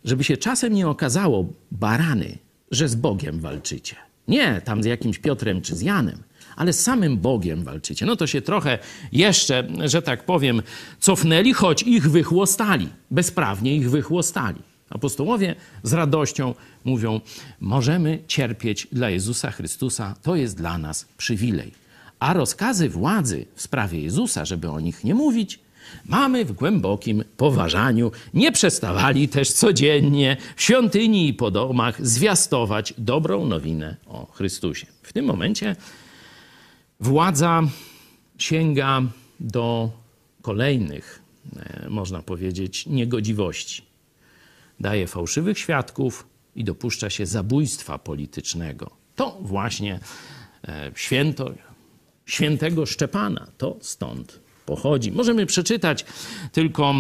żeby się czasem nie okazało, barany, że z Bogiem walczycie. Nie tam z jakimś Piotrem czy z Janem, ale z samym Bogiem walczycie. No to się trochę jeszcze, że tak powiem, cofnęli, choć ich wychłostali, bezprawnie ich wychłostali. Apostołowie z radością mówią: Możemy cierpieć dla Jezusa Chrystusa, to jest dla nas przywilej. A rozkazy władzy w sprawie Jezusa, żeby o nich nie mówić, mamy w głębokim poważaniu. Nie przestawali też codziennie w świątyni i po domach zwiastować dobrą nowinę o Chrystusie. W tym momencie władza sięga do kolejnych, e, można powiedzieć, niegodziwości daje fałszywych świadków i dopuszcza się zabójstwa politycznego. To właśnie e, święto świętego Szczepana, to stąd pochodzi. Możemy przeczytać tylko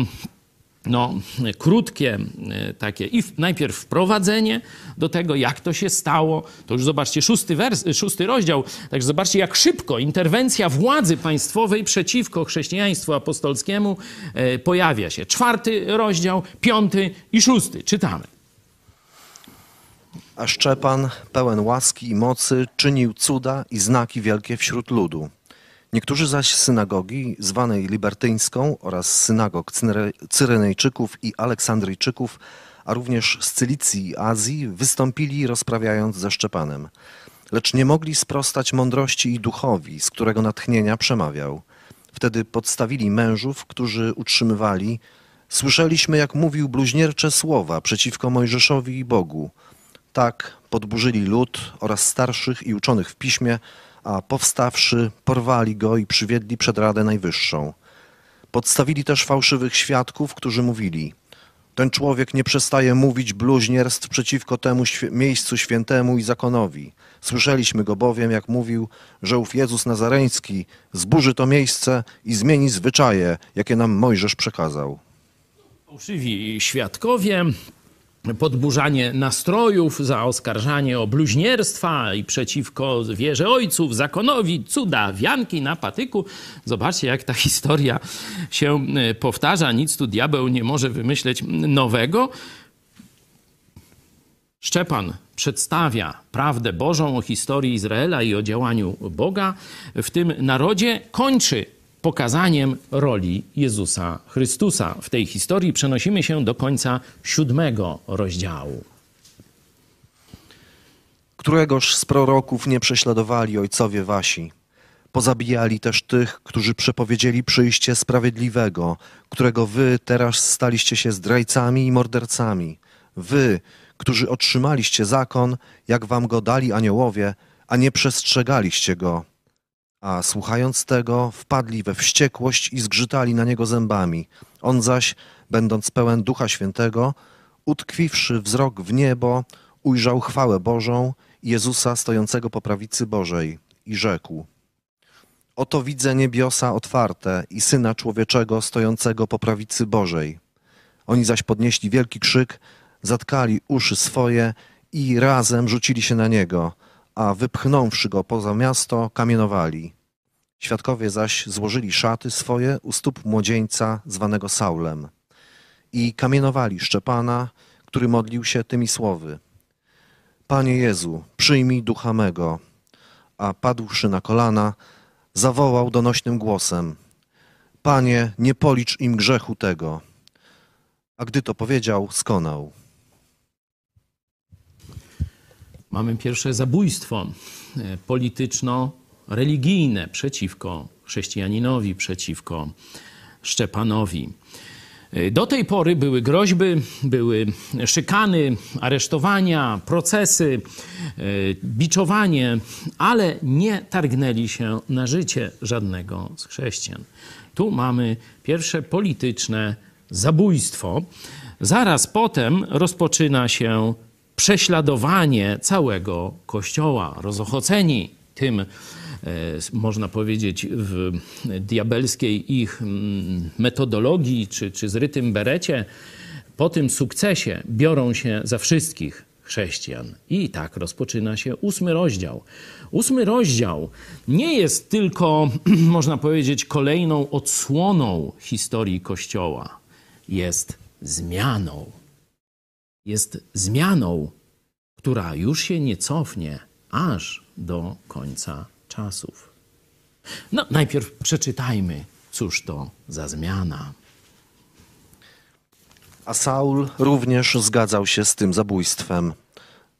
no, krótkie e, takie i najpierw wprowadzenie do tego, jak to się stało. To już zobaczcie szósty, wers, szósty rozdział. Także zobaczcie, jak szybko interwencja władzy państwowej przeciwko chrześcijaństwu apostolskiemu e, pojawia się. Czwarty rozdział, piąty i szósty. Czytamy. A Szczepan, pełen łaski i mocy, czynił cuda i znaki wielkie wśród ludu. Niektórzy zaś synagogi, zwanej libertyńską oraz synagog Cyrenejczyków i Aleksandryjczyków, a również z Cylicji i Azji, wystąpili rozprawiając ze Szczepanem. Lecz nie mogli sprostać mądrości i duchowi, z którego natchnienia przemawiał. Wtedy podstawili mężów, którzy utrzymywali, słyszeliśmy, jak mówił bluźniercze słowa przeciwko Mojżeszowi i Bogu. Tak podburzyli lud oraz starszych i uczonych w piśmie, a powstawszy, porwali go i przywiedli przed Radę Najwyższą. Podstawili też fałszywych świadków, którzy mówili: Ten człowiek nie przestaje mówić bluźnierstw przeciwko temu miejscu świętemu i zakonowi. Słyszeliśmy go bowiem, jak mówił, że ów Jezus Nazareński zburzy to miejsce i zmieni zwyczaje, jakie nam Mojżesz przekazał. Fałszywi świadkowie podburzanie nastrojów, za oskarżanie o bluźnierstwa i przeciwko wierze ojców, zakonowi, cuda, wianki na patyku. Zobaczcie, jak ta *laughs* historia się e, powtarza. Nic tu diabeł nie może wymyśleć nowego. Szczepan przedstawia prawdę Bożą o historii Izraela i o działaniu Boga w tym narodzie, kończy pokazaniem roli Jezusa Chrystusa. W tej historii przenosimy się do końca siódmego rozdziału. Któregoż z proroków nie prześladowali ojcowie wasi? Pozabijali też tych, którzy przepowiedzieli przyjście sprawiedliwego, którego wy teraz staliście się zdrajcami i mordercami. Wy, którzy otrzymaliście zakon, jak wam go dali aniołowie, a nie przestrzegaliście go a słuchając tego, wpadli we wściekłość i zgrzytali na niego zębami. On zaś, będąc pełen Ducha Świętego, utkwiwszy wzrok w niebo, ujrzał chwałę Bożą Jezusa stojącego po prawicy Bożej i rzekł: Oto widzę niebiosa otwarte i syna człowieczego stojącego po prawicy Bożej. Oni zaś podnieśli wielki krzyk, zatkali uszy swoje i razem rzucili się na niego a wypchnąwszy go poza miasto, kamienowali. Świadkowie zaś złożyli szaty swoje u stóp młodzieńca zwanego Saulem i kamienowali Szczepana, który modlił się tymi słowy. Panie Jezu, przyjmij ducha mego. A padłszy na kolana, zawołał donośnym głosem. Panie, nie policz im grzechu tego. A gdy to powiedział, skonał. Mamy pierwsze zabójstwo e, polityczno-religijne przeciwko chrześcijaninowi, przeciwko Szczepanowi. E, Do tej pory były groźby, były szykany, aresztowania, procesy, e, biczowanie, ale nie targnęli się na życie żadnego z chrześcijan. Tu mamy pierwsze polityczne zabójstwo. Zaraz potem rozpoczyna się prześladowanie całego Kościoła. Rozochoceni tym, e, można powiedzieć, w diabelskiej ich mm, metodologii czy, czy zrytym berecie, po tym sukcesie biorą się za wszystkich chrześcijan. I tak rozpoczyna się ósmy rozdział. Ósmy rozdział nie jest tylko, *clears throat* można powiedzieć, kolejną odsłoną historii Kościoła. Jest zmianą jest zmianą, która już się nie cofnie aż do końca czasów. No, najpierw przeczytajmy, cóż to za zmiana. A Saul również zgadzał się z tym zabójstwem.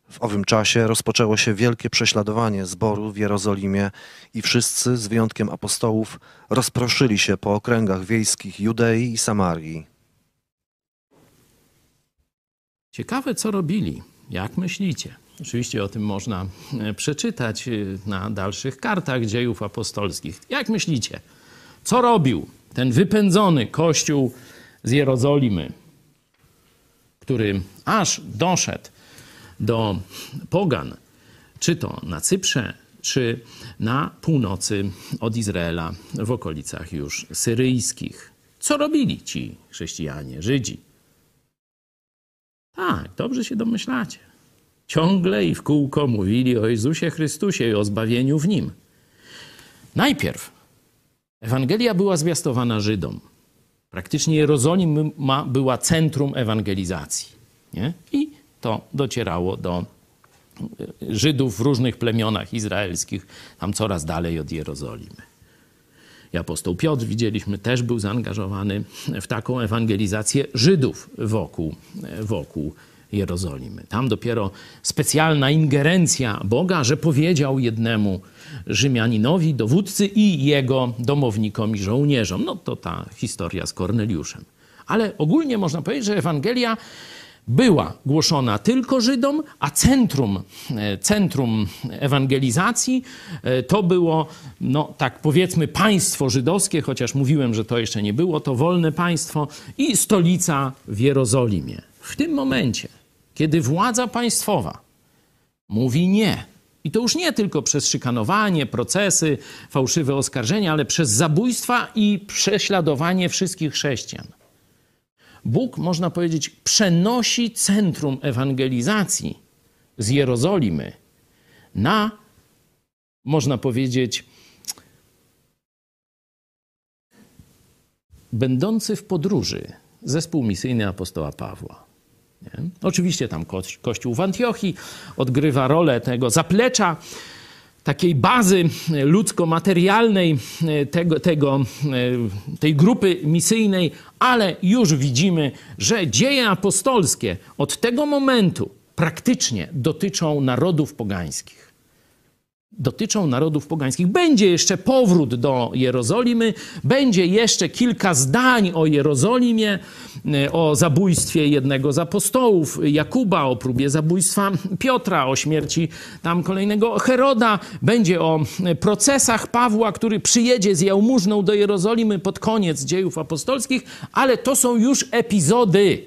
W owym czasie rozpoczęło się wielkie prześladowanie zboru w Jerozolimie i wszyscy, z wyjątkiem apostołów, rozproszyli się po okręgach wiejskich Judei i Samarii. Ciekawe, co robili. Jak myślicie? Oczywiście o tym można e, przeczytać e, na dalszych kartach dziejów apostolskich. Jak myślicie? Co robił ten wypędzony kościół z Jerozolimy, który aż doszedł do Pogan, czy to na Cyprze, czy na północy od Izraela, w okolicach już syryjskich? Co robili ci chrześcijanie, Żydzi? Tak, dobrze się domyślacie. Ciągle i w kółko mówili o Jezusie Chrystusie i o zbawieniu w Nim. Najpierw Ewangelia była zwiastowana Żydom. Praktycznie Jerozolima była centrum ewangelizacji. Nie? I to docierało do Żydów w różnych plemionach izraelskich, tam coraz dalej od Jerozolimy. I apostoł Piotr, widzieliśmy, też był zaangażowany w taką ewangelizację Żydów wokół, wokół Jerozolimy. Tam dopiero specjalna ingerencja Boga, że powiedział jednemu Rzymianinowi, dowódcy i jego domownikom i żołnierzom. No to ta historia z Korneliuszem. Ale ogólnie można powiedzieć, że Ewangelia była głoszona tylko Żydom, a centrum, e, centrum ewangelizacji e, to było, no tak powiedzmy, państwo żydowskie, chociaż mówiłem, że to jeszcze nie było, to wolne państwo i stolica w Jerozolimie. W tym momencie, kiedy władza państwowa mówi nie, i to już nie tylko przez szykanowanie, procesy, fałszywe oskarżenia, ale przez zabójstwa i prześladowanie wszystkich chrześcijan. Bóg, można powiedzieć, przenosi centrum ewangelizacji z Jerozolimy na, można powiedzieć, będący w podróży zespół misyjny apostoła Pawła. Nie? Oczywiście tam Kościół w Antiochii odgrywa rolę tego zaplecza, takiej bazy ludzko-materialnej tego, tego, tej grupy misyjnej, ale już widzimy, że dzieje apostolskie od tego momentu praktycznie dotyczą narodów pogańskich. Dotyczą narodów pogańskich. Będzie jeszcze powrót do Jerozolimy, będzie jeszcze kilka zdań o Jerozolimie, o zabójstwie jednego z apostołów, Jakuba, o próbie zabójstwa Piotra, o śmierci tam kolejnego Heroda, będzie o procesach Pawła, który przyjedzie z jałmużną do Jerozolimy pod koniec dziejów apostolskich, ale to są już epizody.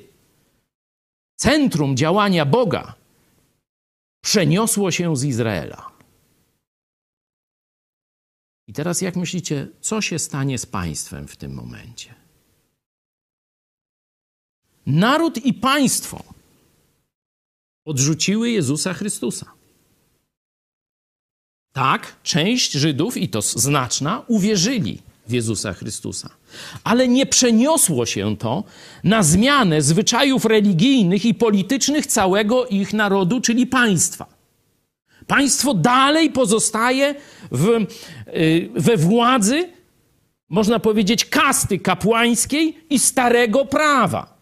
Centrum działania Boga przeniosło się z Izraela. I teraz jak myślicie, co się stanie z państwem w tym momencie? Naród i państwo odrzuciły Jezusa Chrystusa. Tak, część Żydów, i to znaczna, uwierzyli w Jezusa Chrystusa. Ale nie przeniosło się to na zmianę zwyczajów religijnych i politycznych całego ich narodu, czyli państwa. Państwo dalej pozostaje w, y, we władzy, można powiedzieć, kasty kapłańskiej i starego prawa.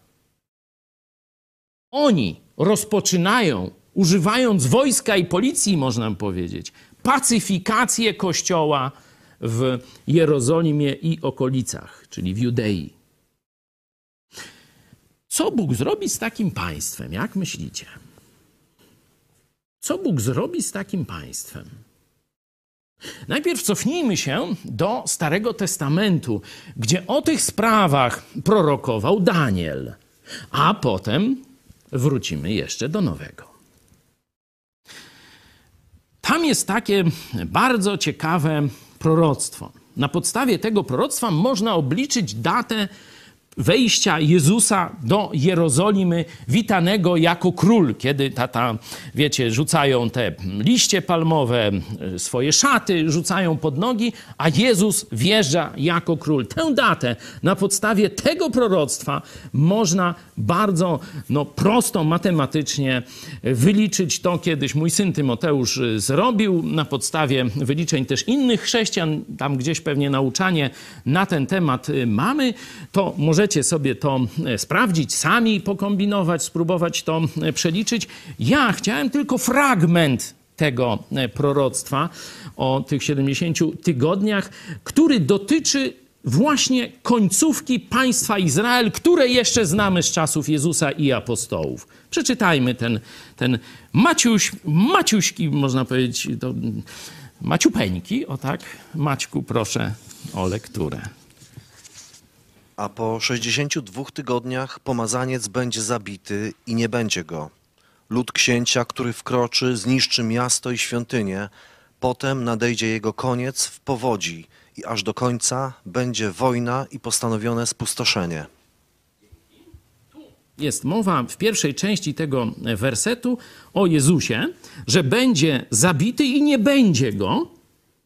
Oni rozpoczynają, używając wojska i policji, można powiedzieć, pacyfikację kościoła w Jerozolimie i okolicach, czyli w Judei. Co Bóg zrobi z takim państwem? Jak myślicie? Co Bóg zrobi z takim państwem? Najpierw cofnijmy się do Starego Testamentu, gdzie o tych sprawach prorokował Daniel, a potem wrócimy jeszcze do Nowego. Tam jest takie bardzo ciekawe proroctwo. Na podstawie tego proroctwa można obliczyć datę wejścia Jezusa do Jerozolimy, witanego jako król, kiedy tata, wiecie, rzucają te liście palmowe, swoje szaty rzucają pod nogi, a Jezus wjeżdża jako król. Tę datę na podstawie tego proroctwa można bardzo no, prosto matematycznie wyliczyć. To kiedyś mój syn Tymoteusz zrobił na podstawie wyliczeń też innych chrześcijan. Tam gdzieś pewnie nauczanie na ten temat mamy. To możecie sobie to sprawdzić, sami pokombinować, spróbować to przeliczyć. Ja chciałem tylko fragment tego proroctwa o tych 70 tygodniach, który dotyczy właśnie końcówki państwa Izrael, które jeszcze znamy z czasów Jezusa i apostołów. Przeczytajmy ten, ten Maciuś, Maciuśki, można powiedzieć, to Maciupeńki, o tak. Maćku, proszę o lekturę. A po 62 tygodniach pomazaniec będzie zabity i nie będzie go. Lud księcia, który wkroczy, zniszczy miasto i świątynię. Potem nadejdzie jego koniec w powodzi i aż do końca będzie wojna i postanowione spustoszenie. Jest mowa w pierwszej części tego wersetu o Jezusie, że będzie zabity i nie będzie go.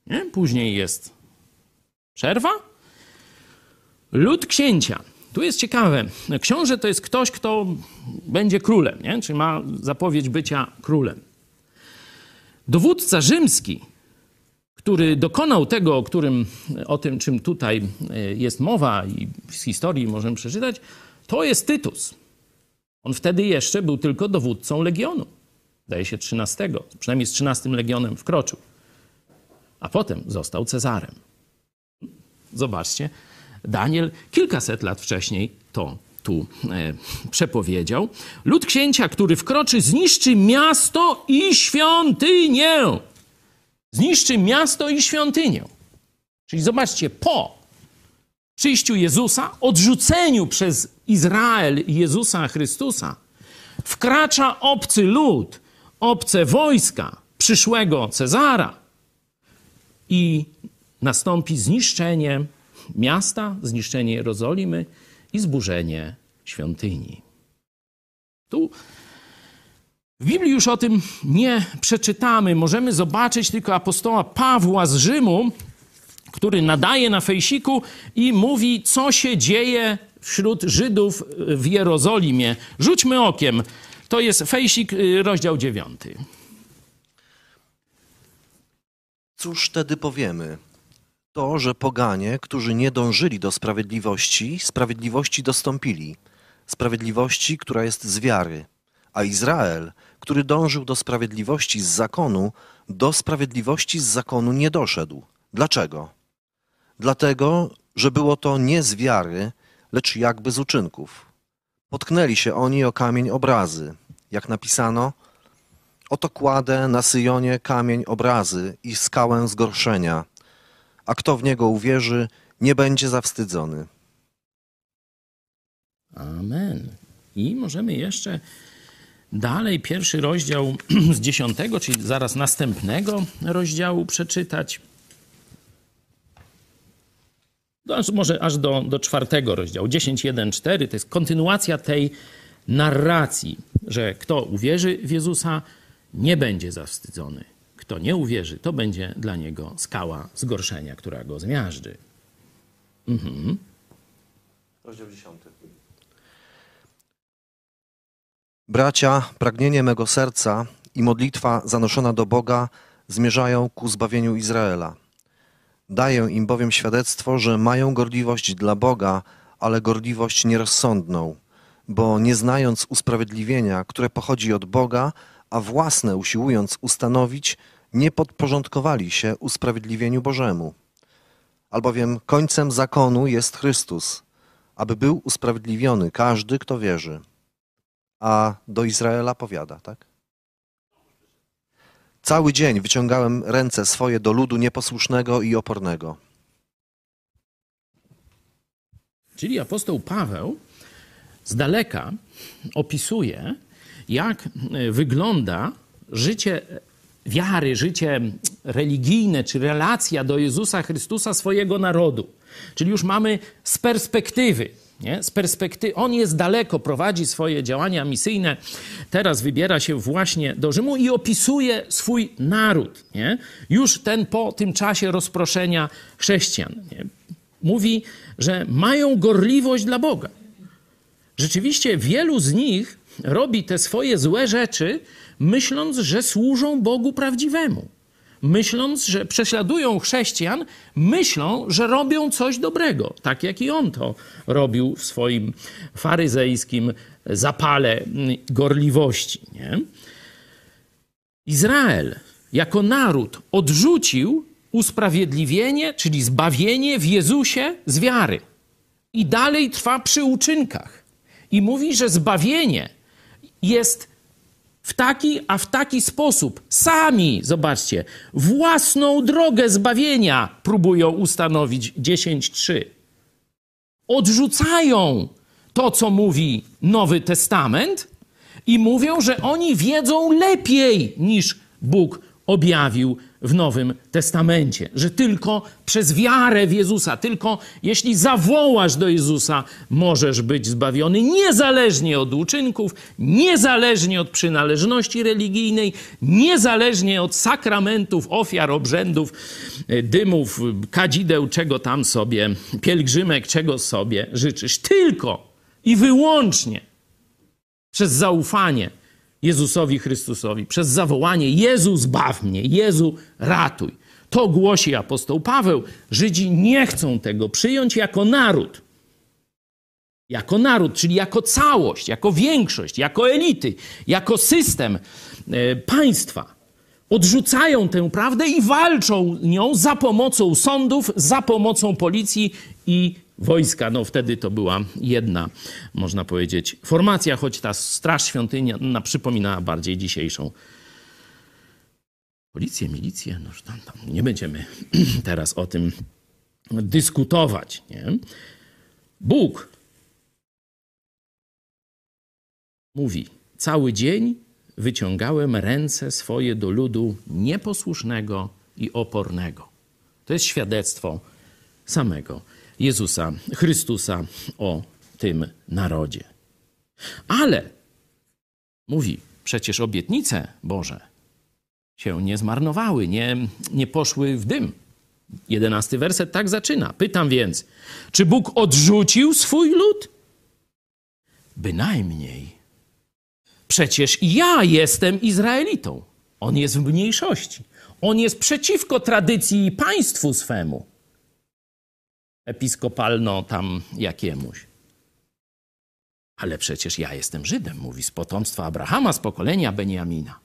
Nie? Później jest przerwa. Lud księcia. Tu jest ciekawe. Książę to jest ktoś, kto będzie królem, nie? czy ma zapowiedź bycia królem. Dowódca rzymski który dokonał tego, o, którym, o tym, czym tutaj e, jest mowa i z historii możemy przeczytać, to jest Tytus. On wtedy jeszcze był tylko dowódcą legionu. Zdaje się 13, przynajmniej z 13 legionem wkroczył. A potem został Cezarem. Zobaczcie, Daniel kilkaset lat wcześniej to tu e, przepowiedział. Lud księcia, który wkroczy, zniszczy miasto i świątynię zniszczy miasto i świątynię. Czyli zobaczcie, po przyjściu Jezusa, odrzuceniu przez Izrael Jezusa Chrystusa, wkracza obcy lud, obce wojska przyszłego Cezara i nastąpi zniszczenie miasta, zniszczenie Jerozolimy i zburzenie świątyni. Tu w Biblii już o tym nie przeczytamy. Możemy zobaczyć tylko apostoła Pawła z Rzymu, który nadaje na fejsiku i mówi, co się dzieje wśród Żydów w Jerozolimie. Rzućmy okiem. To jest fejsik, y, rozdział 9. Cóż wtedy powiemy? To, że poganie, którzy nie dążyli do sprawiedliwości, sprawiedliwości dostąpili. Sprawiedliwości, która jest z wiary. A Izrael, który dążył do sprawiedliwości z zakonu, do sprawiedliwości z zakonu nie doszedł. Dlaczego? Dlatego, że było to nie z wiary, lecz jakby z uczynków. Potknęli się oni o kamień obrazy. Jak napisano, oto kładę na Syjonie kamień obrazy i skałę zgorszenia, a kto w niego uwierzy, nie będzie zawstydzony. Amen. I możemy jeszcze Dalej pierwszy rozdział *clears throat* z dziesiątego, czyli zaraz następnego rozdziału przeczytać. No, może aż do, do czwartego rozdziału, 10.1.4, to jest kontynuacja tej narracji, że kto uwierzy w Jezusa, nie będzie zawstydzony. Kto nie uwierzy, to będzie dla niego skała zgorszenia, która go zmiażdży. Rozdział 10. Bracia, pragnienie mego serca i modlitwa zanoszona do Boga zmierzają ku zbawieniu Izraela. Daję im bowiem świadectwo, że mają gorliwość dla Boga, ale gorliwość nierozsądną, bo nie znając usprawiedliwienia, które pochodzi od Boga, a własne usiłując ustanowić, nie podporządkowali się usprawiedliwieniu Bożemu. Albowiem końcem zakonu jest Chrystus, aby był usprawiedliwiony każdy, kto wierzy. A do Izraela powiada, tak? Cały dzień wyciągałem ręce swoje do ludu nieposłusznego i opornego. Czyli apostoł Paweł z daleka opisuje, jak wygląda życie wiary, życie religijne czy relacja do Jezusa Chrystusa swojego narodu. Czyli już mamy z perspektywy. Nie? Z perspektywy, on jest daleko, prowadzi swoje działania misyjne, teraz wybiera się właśnie do Rzymu i opisuje swój naród. Nie? Już ten po tym czasie rozproszenia chrześcijan. Nie? Mówi, że mają gorliwość dla Boga. Rzeczywiście wielu z nich robi te swoje złe rzeczy, myśląc, że służą Bogu prawdziwemu. Myśląc, że prześladują chrześcijan, myślą, że robią coś dobrego, tak jak i on to robił w swoim faryzejskim zapale gorliwości. Nie? Izrael jako naród odrzucił usprawiedliwienie, czyli zbawienie w Jezusie z wiary. I dalej trwa przy uczynkach. I mówi, że zbawienie jest w taki, a w taki sposób. Sami, zobaczcie, własną drogę zbawienia próbują ustanowić 10.3. Odrzucają to, co mówi Nowy Testament i mówią, że oni wiedzą lepiej niż Bóg objawił w Nowym Testamencie, że tylko przez wiarę w Jezusa, tylko jeśli zawołasz do Jezusa, możesz być zbawiony, niezależnie od uczynków, niezależnie od przynależności religijnej, niezależnie od sakramentów, ofiar, obrzędów, e, dymów, kadzideł, czego tam sobie, pielgrzymek, czego sobie życzysz. Tylko i wyłącznie przez zaufanie Jezusowi Chrystusowi, przez zawołanie Jezu zbaw mnie, Jezu ratuj. To głosi apostoł Paweł. Żydzi nie chcą tego przyjąć jako naród. Jako naród, czyli jako całość, jako większość, jako elity, jako system e, państwa. Odrzucają tę prawdę i walczą nią za pomocą sądów, za pomocą policji i wojska. No wtedy to była jedna, można powiedzieć, formacja, choć ta Straż Świątynna przypominała bardziej dzisiejszą policję, milicję. No, tam, tam. Nie będziemy *clears throat* teraz o tym dyskutować. Nie? Bóg mówi, cały dzień wyciągałem ręce swoje do ludu nieposłusznego i opornego. To jest świadectwo samego Jezusa Chrystusa o tym narodzie. Ale mówi, przecież obietnice Boże się nie zmarnowały, nie, nie poszły w dym. Jedenasty werset tak zaczyna. Pytam więc, czy Bóg odrzucił swój lud? Bynajmniej. Przecież ja jestem Izraelitą. On jest w mniejszości. On jest przeciwko tradycji i państwu swemu episkopalno tam jakiemuś. Ale przecież ja jestem Żydem, mówi z potomstwa Abrahama, z pokolenia Beniamina.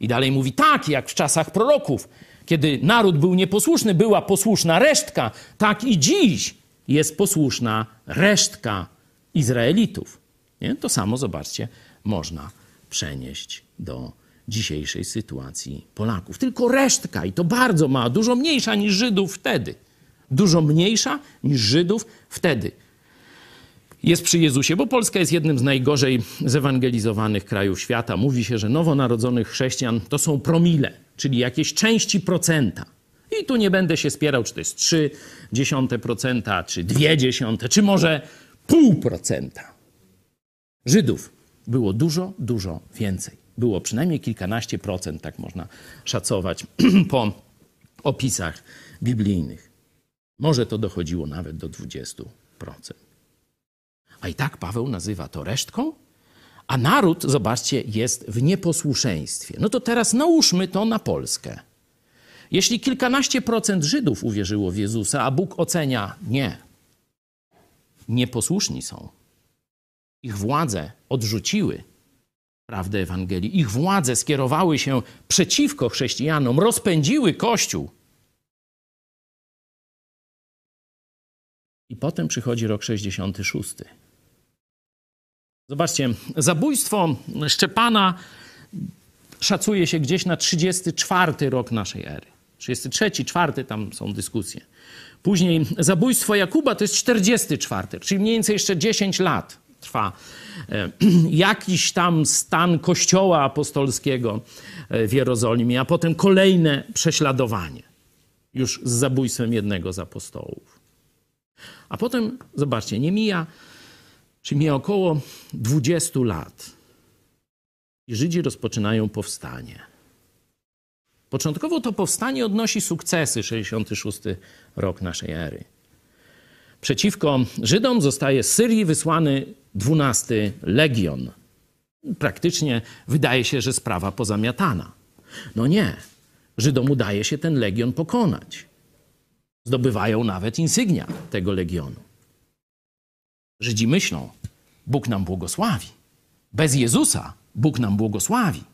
I dalej mówi tak, jak w czasach proroków, kiedy naród był nieposłuszny, była posłuszna resztka, tak i dziś jest posłuszna resztka Izraelitów. Nie? To samo, zobaczcie, można przenieść do dzisiejszej sytuacji Polaków. Tylko resztka, i to bardzo mała, dużo mniejsza niż Żydów wtedy dużo mniejsza niż Żydów wtedy. Jest przy Jezusie, bo Polska jest jednym z najgorzej zewangelizowanych krajów świata. Mówi się, że nowonarodzonych chrześcijan to są promile, czyli jakieś części procenta. I tu nie będę się spierał, czy to jest 3 dziesiąte procenta, czy 2 dziesiąte, czy może pół procenta. Żydów było dużo, dużo więcej. było przynajmniej kilkanaście procent, tak można szacować *clears throat* po opisach biblijnych. Może to dochodziło nawet do 20%. A i tak Paweł nazywa to resztką, a naród, zobaczcie, jest w nieposłuszeństwie. No to teraz nałóżmy to na Polskę. Jeśli kilkanaście procent Żydów uwierzyło w Jezusa, a Bóg ocenia nie, nieposłuszni są, ich władze odrzuciły prawdę Ewangelii, ich władze skierowały się przeciwko chrześcijanom, rozpędziły Kościół. I potem przychodzi rok 66. Zobaczcie, zabójstwo Szczepana szacuje się gdzieś na 34 rok naszej ery. 33, 4, tam są dyskusje. Później zabójstwo Jakuba to jest 44, czyli mniej więcej jeszcze 10 lat trwa e, *clears throat* jakiś tam stan kościoła apostolskiego e, w Jerozolimie, a potem kolejne prześladowanie już z zabójstwem jednego z apostołów. A potem, zobaczcie, nie mija, czy mija około 20 lat i Żydzi rozpoczynają powstanie. Początkowo to powstanie odnosi sukcesy, 66 rok naszej ery. Przeciwko Żydom zostaje z Syrii wysłany 12 legion. Praktycznie wydaje się, że sprawa pozamiatana. No nie, Żydom udaje się ten legion pokonać. Zdobywają nawet insygnia tego legionu. Żydzi myślą, Bóg nam błogosławi. Bez Jezusa Bóg nam błogosławi.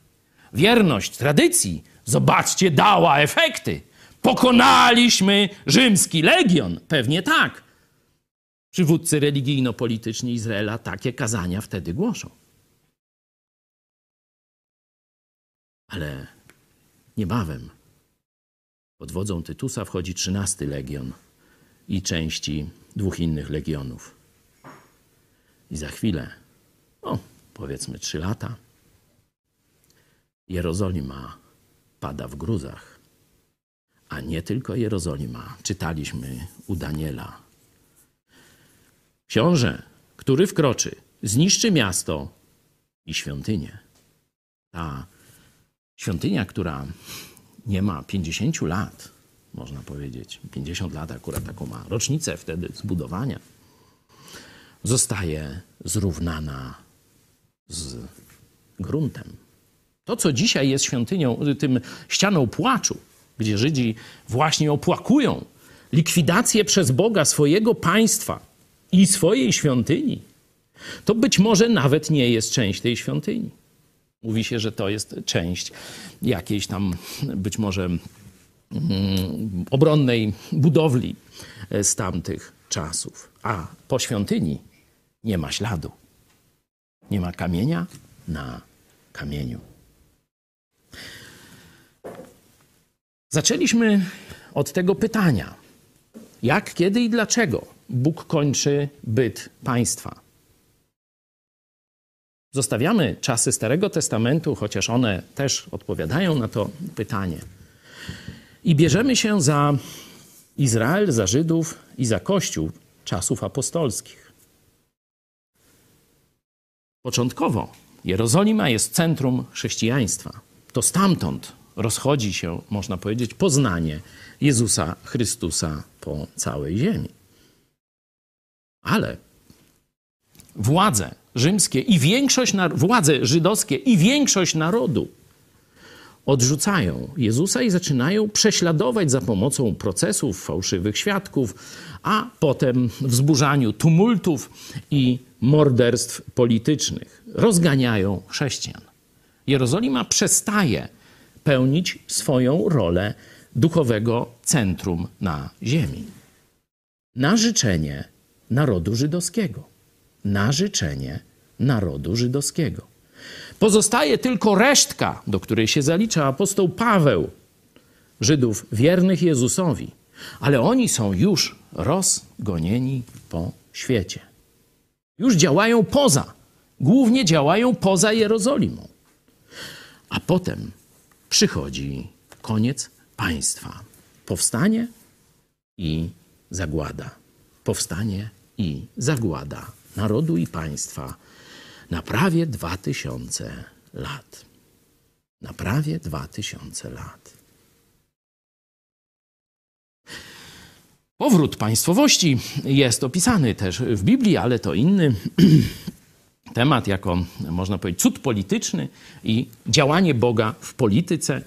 Wierność tradycji, zobaczcie, dała efekty. Pokonaliśmy rzymski legion. Pewnie tak. Przywódcy religijno-polityczni Izraela takie kazania wtedy głoszą. Ale niebawem pod wodzą Tytusa wchodzi trzynasty legion i części dwóch innych legionów. I za chwilę, no powiedzmy trzy lata, Jerozolima pada w gruzach. A nie tylko Jerozolima. Czytaliśmy u Daniela. Książę, który wkroczy, zniszczy miasto i świątynię. Ta świątynia, która nie ma 50 lat, można powiedzieć, 50 lat akurat taką ma rocznicę wtedy zbudowania, zostaje zrównana z gruntem. To, co dzisiaj jest świątynią, tym ścianą płaczu, gdzie Żydzi właśnie opłakują likwidację przez Boga swojego państwa i swojej świątyni, to być może nawet nie jest część tej świątyni. Mówi się, że to jest część jakiejś tam być może mm, obronnej budowli z tamtych czasów. A po świątyni nie ma śladu. Nie ma kamienia na kamieniu. Zaczęliśmy od tego pytania: jak, kiedy i dlaczego Bóg kończy byt państwa? Zostawiamy czasy Starego Testamentu, chociaż one też odpowiadają na to pytanie. I bierzemy się za Izrael, za Żydów i za Kościół czasów apostolskich. Początkowo Jerozolima jest centrum chrześcijaństwa. To stamtąd rozchodzi się, można powiedzieć, poznanie Jezusa Chrystusa po całej ziemi. Ale władze rzymskie i większość, władze żydowskie i większość narodu odrzucają Jezusa i zaczynają prześladować za pomocą procesów, fałszywych świadków, a potem wzburzaniu tumultów i morderstw politycznych. Rozganiają chrześcijan. Jerozolima przestaje pełnić swoją rolę duchowego centrum na ziemi. Na życzenie narodu żydowskiego. Na życzenie narodu żydowskiego. Pozostaje tylko resztka, do której się zalicza apostoł Paweł, Żydów wiernych Jezusowi, ale oni są już rozgonieni po świecie. Już działają poza, głównie działają poza Jerozolimą. A potem przychodzi koniec państwa. Powstanie i zagłada. Powstanie i zagłada narodu i państwa na prawie dwa tysiące lat. Na prawie dwa tysiące lat. Powrót państwowości jest opisany też w Biblii, ale to inny *clears throat* temat, jako można powiedzieć cud polityczny i działanie Boga w polityce.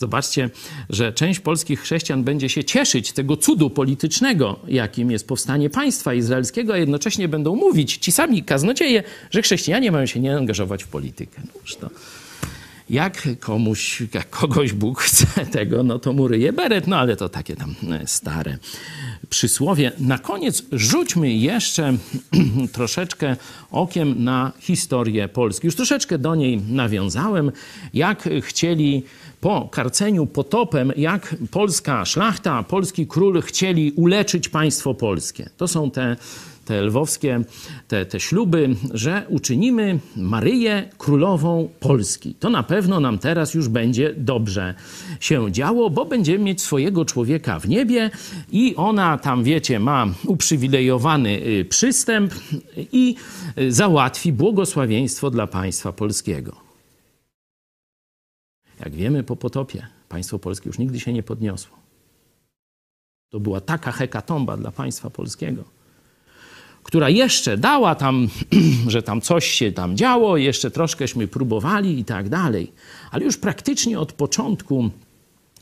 Zobaczcie, że część polskich chrześcijan będzie się cieszyć tego cudu politycznego, jakim jest powstanie państwa izraelskiego, a jednocześnie będą mówić ci sami kaznodzieje, że chrześcijanie mają się nie angażować w politykę. No, to jak komuś, jak kogoś Bóg *laughs* chce tego, no to mu ryje beret, no ale to takie tam e, stare przysłowie. Na koniec rzućmy jeszcze *clears throat* troszeczkę okiem na historię Polski. Już troszeczkę do niej nawiązałem, jak chcieli po karceniu potopem, jak polska szlachta, polski król chcieli uleczyć państwo polskie. To są te te lwowskie, te, te śluby, że uczynimy Maryję królową Polski. To na pewno nam teraz już będzie dobrze się działo, bo będziemy mieć swojego człowieka w niebie i ona tam, wiecie, ma uprzywilejowany y, przystęp i y, załatwi błogosławieństwo dla państwa polskiego. Jak wiemy po potopie, państwo polskie już nigdy się nie podniosło. To była taka hekatomba dla państwa polskiego która jeszcze dała tam, *clears throat* że tam coś się tam działo, jeszcze troszkęśmy próbowali i tak dalej. Ale już praktycznie od początku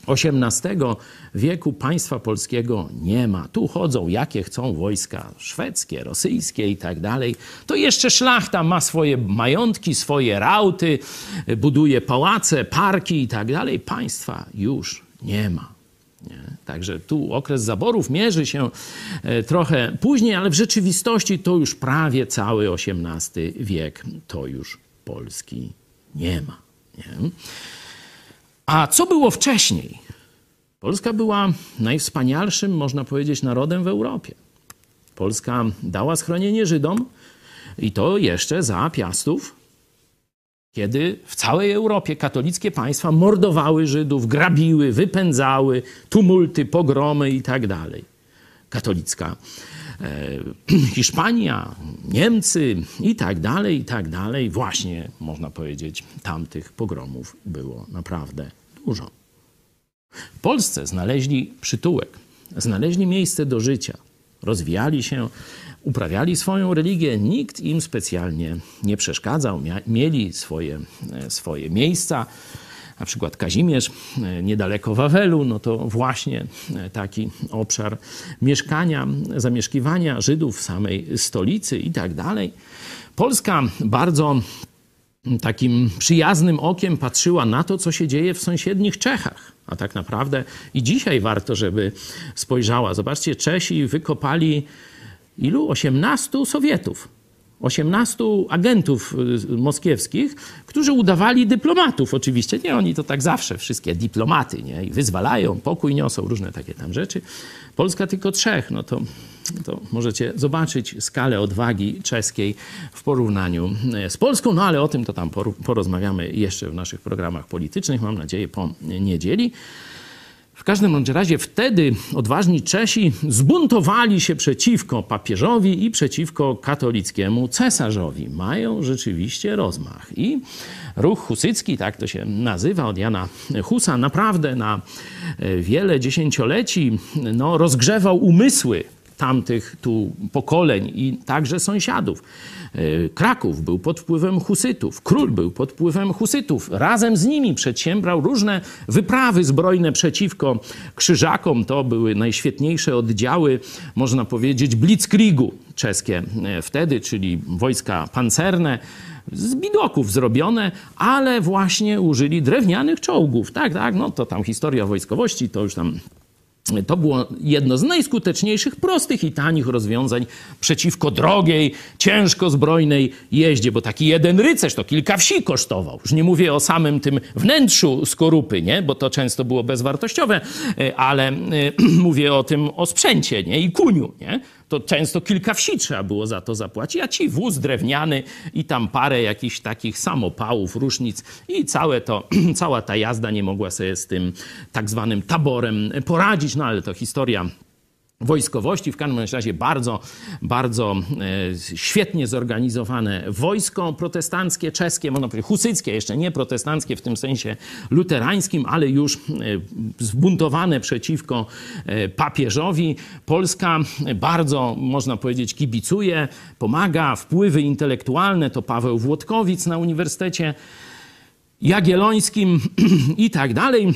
XVIII wieku państwa polskiego nie ma. Tu chodzą jakie chcą wojska szwedzkie, rosyjskie i tak dalej. To jeszcze szlachta ma swoje majątki, swoje rauty, buduje pałace, parki i tak dalej. Państwa już nie ma. Nie? Także tu okres zaborów mierzy się e, trochę później, ale w rzeczywistości to już prawie cały XVIII wiek to już Polski nie ma. Nie? A co było wcześniej? Polska była najwspanialszym, można powiedzieć, narodem w Europie. Polska dała schronienie Żydom i to jeszcze za piastów kiedy w całej Europie katolickie państwa mordowały Żydów, grabiły, wypędzały, tumulty, pogromy i tak dalej. Katolicka e, *clears throat* Hiszpania, Niemcy i tak dalej, i tak dalej. Właśnie, można powiedzieć, tamtych pogromów było naprawdę dużo. W Polsce znaleźli przytułek, znaleźli miejsce do życia, rozwijali się uprawiali swoją religię, nikt im specjalnie nie przeszkadzał, mieli swoje, e, swoje miejsca. Na przykład Kazimierz, e, niedaleko Wawelu, no to właśnie e, taki obszar mieszkania, zamieszkiwania Żydów w samej stolicy i tak dalej. Polska bardzo takim przyjaznym okiem patrzyła na to, co się dzieje w sąsiednich Czechach. A tak naprawdę i dzisiaj warto, żeby spojrzała. Zobaczcie, Czesi wykopali ilu? 18 Sowietów. 18 agentów y, moskiewskich, którzy udawali dyplomatów oczywiście. Nie, oni to tak zawsze, wszystkie dyplomaty, nie? I wyzwalają, pokój niosą, różne takie tam rzeczy. Polska tylko trzech, no to, to możecie zobaczyć skalę odwagi czeskiej w porównaniu e, z Polską, no ale o tym to tam porozmawiamy jeszcze w naszych programach politycznych, mam nadzieję po niedzieli. W każdym razie wtedy odważni Czesi zbuntowali się przeciwko papieżowi i przeciwko katolickiemu cesarzowi. Mają rzeczywiście rozmach. I ruch husycki, tak to się nazywa, od Jana Husa, naprawdę na e, wiele dziesięcioleci no, rozgrzewał umysły tamtych tu pokoleń i także sąsiadów. E, Kraków był pod wpływem husytów, król był pod wpływem husytów. Razem z nimi przedsiębrał różne wyprawy zbrojne przeciwko krzyżakom. To były najświetniejsze oddziały, można powiedzieć, blitzkriegu czeskie e, wtedy, czyli wojska pancerne z bidoków zrobione, ale właśnie użyli drewnianych czołgów. Tak, tak, no to tam historia wojskowości, to już tam to było jedno z najskuteczniejszych, prostych i tanich rozwiązań przeciwko drogiej, ciężko zbrojnej jeździe, bo taki jeden rycerz to kilka wsi kosztował. Już nie mówię o samym tym wnętrzu skorupy, nie? bo to często było bezwartościowe, e, ale e, *clears throat* mówię o tym, o sprzęcie nie? i kuniu. Nie? To często kilka wsi trzeba było za to zapłacić, a ci wóz drewniany i tam parę jakichś takich samopałów, różnic i całe to, *clears throat* cała ta jazda nie mogła sobie z tym tak zwanym taborem poradzić, no ale to historia wojskowości, w każdym razie bardzo, bardzo e, świetnie zorganizowane wojsko protestanckie, czeskie, można powiedzieć husyckie, jeszcze nie protestanckie w tym sensie luterańskim, ale już e, zbuntowane przeciwko e, papieżowi. Polska bardzo, można powiedzieć, kibicuje, pomaga, wpływy intelektualne to Paweł Włodkowic na Uniwersytecie Jagiellońskim *clears throat* i tak dalej.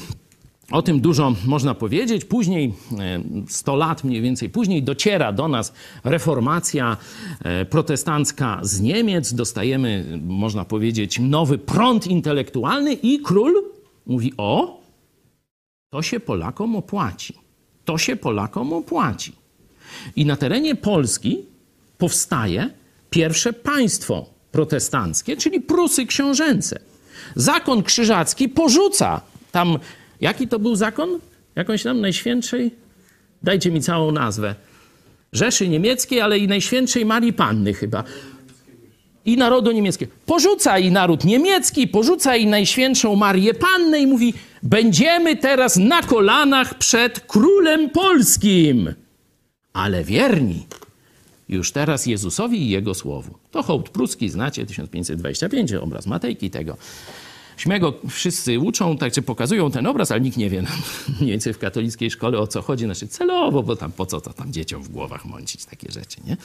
O tym dużo można powiedzieć. Później, e, 100 lat mniej więcej później, dociera do nas reformacja e, protestancka z Niemiec. Dostajemy, można powiedzieć, nowy prąd intelektualny i król mówi: O, to się Polakom opłaci. To się Polakom opłaci. I na terenie Polski powstaje pierwsze państwo protestanckie, czyli Prusy książęce. Zakon krzyżacki porzuca tam Jaki to był zakon? Jakąś tam najświętszej? Dajcie mi całą nazwę. Rzeszy Niemieckiej, ale i Najświętszej Marii Panny chyba. I narodu niemieckiego. Porzuca i naród niemiecki, porzuca i Najświętszą Marię Pannę i mówi: Będziemy teraz na kolanach przed królem polskim. Ale wierni już teraz Jezusowi i Jego słowu. To hołd pruski, znacie, 1525, obraz Matejki tego. Śmego wszyscy uczą, tak czy pokazują ten obraz, ale nikt nie wie *laughs* mniej więcej w katolickiej szkole o co chodzi. Znaczy celowo, bo tam po co to tam dzieciom w głowach mącić takie rzeczy, nie?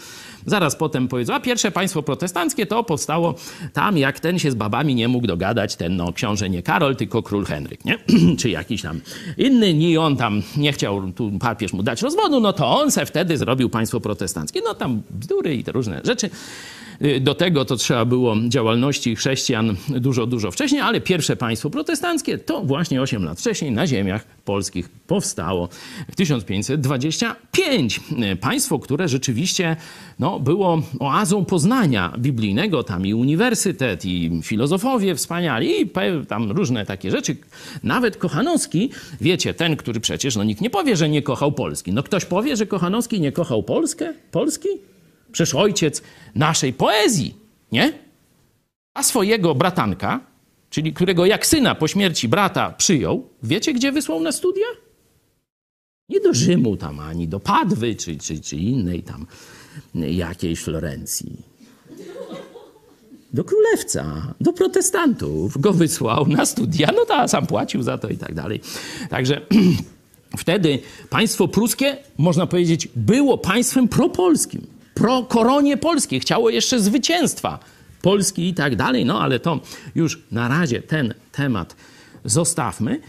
Zaraz potem powiedzą, a pierwsze państwo protestanckie to powstało tam, jak ten się z babami nie mógł dogadać, ten no książę nie Karol, tylko król Henryk, nie? *clears throat* czy jakiś tam inny, nie on tam nie chciał tu papież mu dać rozwodu, no to on se wtedy zrobił państwo protestanckie. No tam bzdury i te różne rzeczy. Do tego to trzeba było działalności chrześcijan dużo, dużo wcześniej, ale pierwsze państwo protestanckie to właśnie 8 lat wcześniej na ziemiach polskich powstało w 1525. Państwo, które rzeczywiście no, było oazą poznania biblijnego, tam i uniwersytet, i filozofowie wspaniali, i tam różne takie rzeczy. Nawet Kochanowski, wiecie, ten, który przecież, no nikt nie powie, że nie kochał Polski. No ktoś powie, że Kochanowski nie kochał Polskę? Polski? Przecież ojciec naszej poezji, nie? A swojego bratanka, czyli którego jak syna po śmierci brata przyjął, wiecie gdzie wysłał na studia? Nie do Rzymu tam, ani do Padwy, czy, czy, czy innej tam jakiejś Florencji. Do królewca, do protestantów go wysłał na studia. No to sam płacił za to i tak dalej. Także *clears throat* wtedy państwo pruskie, można powiedzieć, było państwem propolskim pro koronie polskiej, chciało jeszcze zwycięstwa Polski i tak dalej, no ale to już na razie ten temat zostawmy.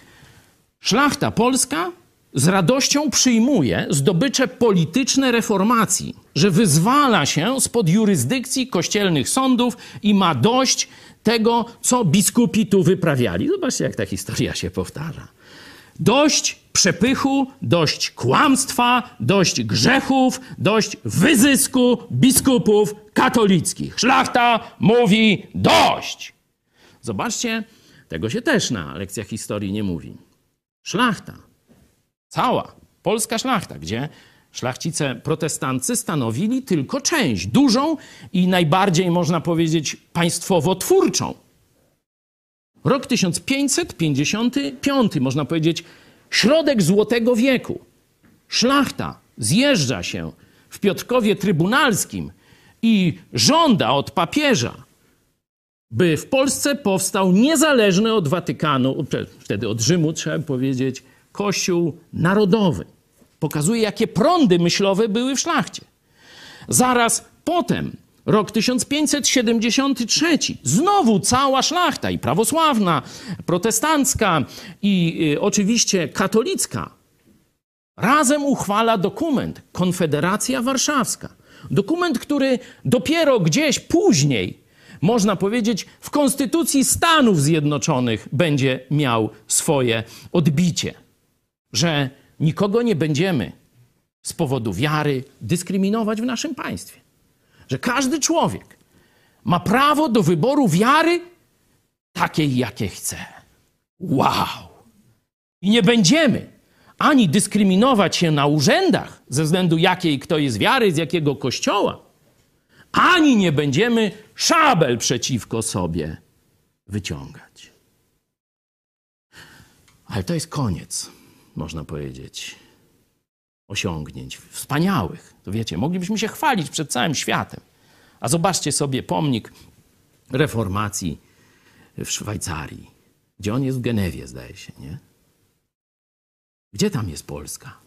Szlachta polska z radością przyjmuje zdobycze polityczne reformacji, że wyzwala się spod jurysdykcji kościelnych sądów i ma dość tego, co biskupi tu wyprawiali. Zobaczcie, jak ta historia się powtarza. Dość przepychu, dość kłamstwa, dość grzechów, dość wyzysku biskupów katolickich. Szlachta mówi dość. Zobaczcie, tego się też na lekcjach historii nie mówi. Szlachta, cała polska szlachta, gdzie szlachcice protestancy stanowili tylko część, dużą i najbardziej, można powiedzieć, państwowo-twórczą. Rok 1555, można powiedzieć, środek Złotego Wieku. Szlachta zjeżdża się w Piotrkowie Trybunalskim i żąda od papieża, by w Polsce powstał niezależny od Watykanu, wtedy od Rzymu trzeba powiedzieć, Kościół Narodowy. Pokazuje, jakie prądy myślowe były w szlachcie. Zaraz potem Rok 1573. Znowu cała szlachta i prawosławna, protestancka i y, oczywiście katolicka razem uchwala dokument Konfederacja Warszawska. Dokument, który dopiero gdzieś później, można powiedzieć, w Konstytucji Stanów Zjednoczonych będzie miał swoje odbicie. Że nikogo nie będziemy z powodu wiary dyskryminować w naszym państwie że każdy człowiek ma prawo do wyboru wiary takiej, jakie chce. Wow! I nie będziemy ani dyskryminować się na urzędach ze względu jakiej kto jest wiary, z jakiego kościoła, ani nie będziemy szabel przeciwko sobie wyciągać. Ale to jest koniec, można powiedzieć, osiągnięć, wspaniałych. To wiecie, moglibyśmy się chwalić przed całym światem. A zobaczcie sobie pomnik reformacji w Szwajcarii, gdzie on jest w Genewie, zdaje się, nie? Gdzie tam jest Polska?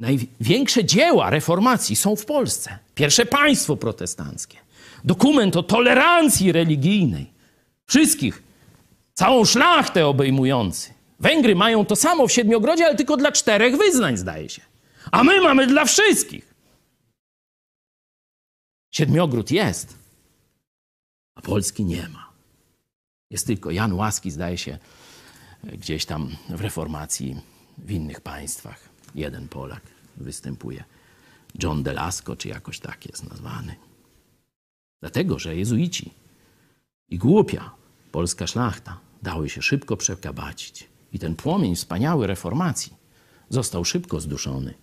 Największe dzieła reformacji są w Polsce. Pierwsze państwo protestanckie. Dokument o tolerancji religijnej. Wszystkich. Całą szlachtę obejmujący. Węgry mają to samo w Siedmiogrodzie, ale tylko dla czterech wyznań, zdaje się. A my mamy dla wszystkich. Siedmiogród jest, a Polski nie ma. Jest tylko Jan Łaski, zdaje się, gdzieś tam w reformacji w innych państwach. Jeden Polak występuje. John Delasco, czy jakoś tak jest nazwany. Dlatego, że jezuici i głupia polska szlachta dały się szybko przekabacić. I ten płomień wspaniały reformacji został szybko zduszony.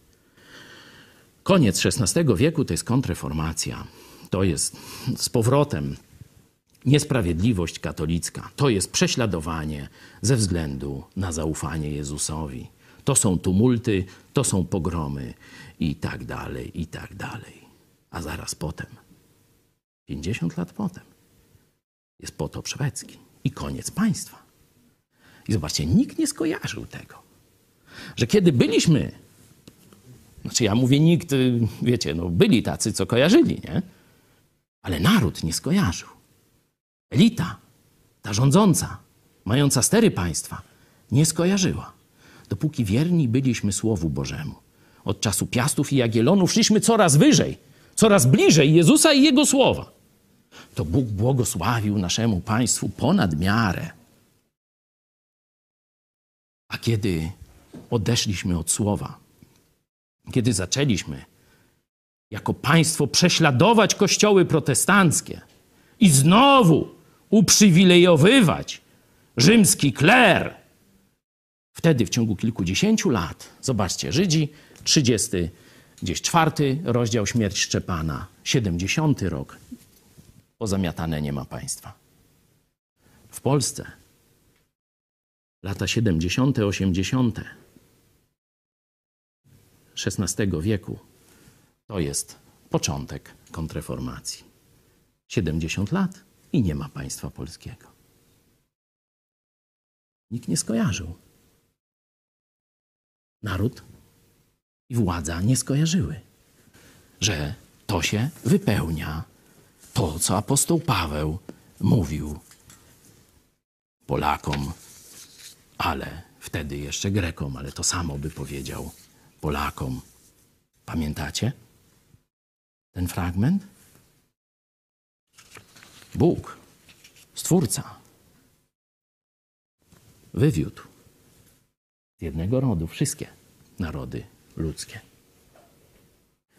Koniec XVI wieku to jest kontrreformacja. To jest z powrotem niesprawiedliwość katolicka. To jest prześladowanie ze względu na zaufanie Jezusowi. To są tumulty, to są pogromy i tak dalej, i tak dalej. A zaraz potem, 50 lat potem, jest potop szwedzki i koniec państwa. I zobaczcie, nikt nie skojarzył tego, że kiedy byliśmy, znaczy ja mówię nikt, wiecie, no byli tacy, co kojarzyli, nie? Ale naród nie skojarzył. Elita, ta rządząca, mająca stery państwa, nie skojarzyła. Dopóki wierni byliśmy Słowu Bożemu. Od czasu Piastów i Jagiellonów szliśmy coraz wyżej, coraz bliżej Jezusa i Jego Słowa. To Bóg błogosławił naszemu państwu ponad miarę. A kiedy odeszliśmy od Słowa, kiedy zaczęliśmy jako państwo prześladować kościoły protestanckie i znowu uprzywilejowywać rzymski kler, wtedy w ciągu kilkudziesięciu lat, zobaczcie, Żydzi, 30, gdzieś czwarty rozdział śmierć Szczepana, 70 rok, pozamiatane nie ma państwa. W Polsce lata 70., 80. XVI wieku to jest początek kontreformacji. 70 lat i nie ma państwa polskiego. Nikt nie skojarzył. Naród i władza nie skojarzyły, że to się wypełnia to, co apostoł Paweł mówił Polakom, ale wtedy jeszcze Grekom, ale to samo by powiedział Polakom. Pamiętacie ten fragment? Bóg, Stwórca, wywiódł z jednego rodu wszystkie narody ludzkie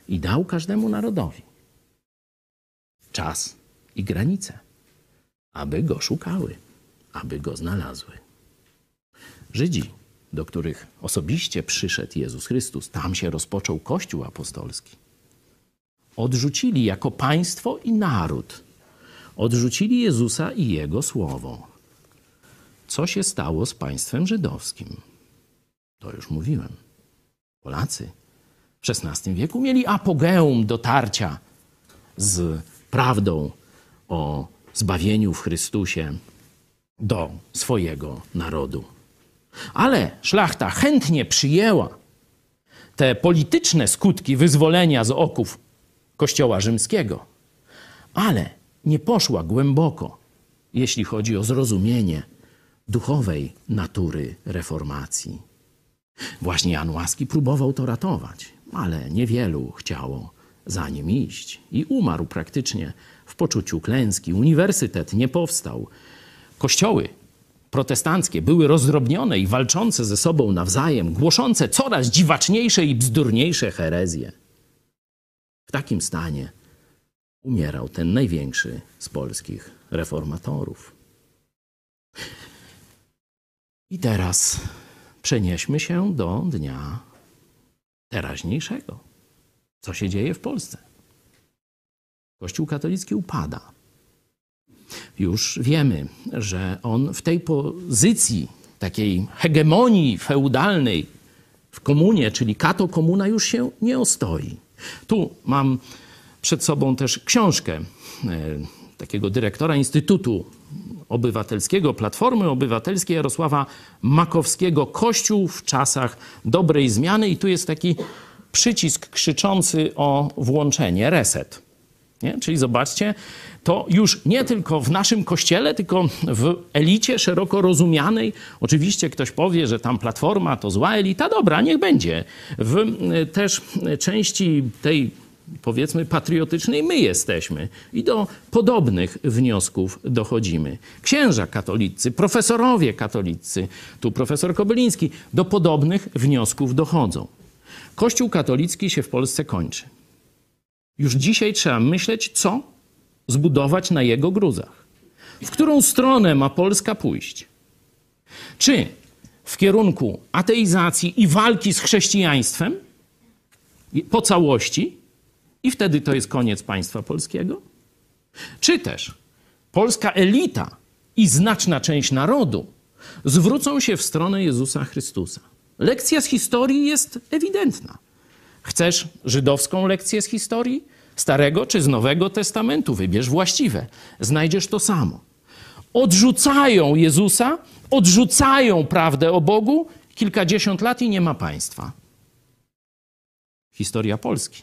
i dał każdemu narodowi czas i granice, aby go szukały, aby go znalazły. Żydzi, do których osobiście przyszedł Jezus Chrystus, tam się rozpoczął Kościół apostolski. Odrzucili jako państwo i naród, odrzucili Jezusa i Jego słowo. Co się stało z państwem żydowskim? To już mówiłem. Polacy w XVI wieku mieli apogeum dotarcia z prawdą o zbawieniu w Chrystusie do swojego narodu. Ale szlachta chętnie przyjęła te polityczne skutki wyzwolenia z oków Kościoła Rzymskiego, ale nie poszła głęboko, jeśli chodzi o zrozumienie duchowej natury reformacji. Właśnie Jan Łaski próbował to ratować, ale niewielu chciało za nim iść i umarł praktycznie w poczuciu klęski. Uniwersytet nie powstał. Kościoły protestanckie były rozdrobnione i walczące ze sobą nawzajem, głoszące coraz dziwaczniejsze i bzdurniejsze herezje. W takim stanie umierał ten największy z polskich reformatorów. I teraz przenieśmy się do dnia teraźniejszego. Co się dzieje w Polsce? Kościół katolicki upada. Już wiemy, że on w tej pozycji takiej hegemonii feudalnej W komunie, czyli kato komuna już się nie ostoi. Tu mam przed sobą też książkę e, takiego dyrektora Instytutu Obywatelskiego, Platformy Obywatelskiej Jarosława Makowskiego, Kościół w czasach dobrej zmiany i tu jest taki przycisk krzyczący o włączenie, reset. Nie? Czyli zobaczcie, to już nie tylko w naszym kościele, tylko w elicie szeroko rozumianej. Oczywiście ktoś powie, że tam platforma to zła elita, dobra, niech będzie. W też części tej powiedzmy patriotycznej my jesteśmy i do podobnych wniosków dochodzimy. Księża katolicy, profesorowie katolicy, tu profesor Kobyliński, do podobnych wniosków dochodzą. Kościół katolicki się w Polsce kończy. Już dzisiaj trzeba myśleć, co zbudować na jego gruzach. W którą stronę ma Polska pójść? Czy w kierunku ateizacji i walki z chrześcijaństwem po całości, i wtedy to jest koniec państwa polskiego? Czy też polska elita i znaczna część narodu zwrócą się w stronę Jezusa Chrystusa? Lekcja z historii jest ewidentna. Chcesz żydowską lekcję z historii? Starego czy z Nowego Testamentu? Wybierz właściwe. Znajdziesz to samo. Odrzucają Jezusa, odrzucają prawdę o Bogu, kilkadziesiąt lat i nie ma państwa. Historia Polski,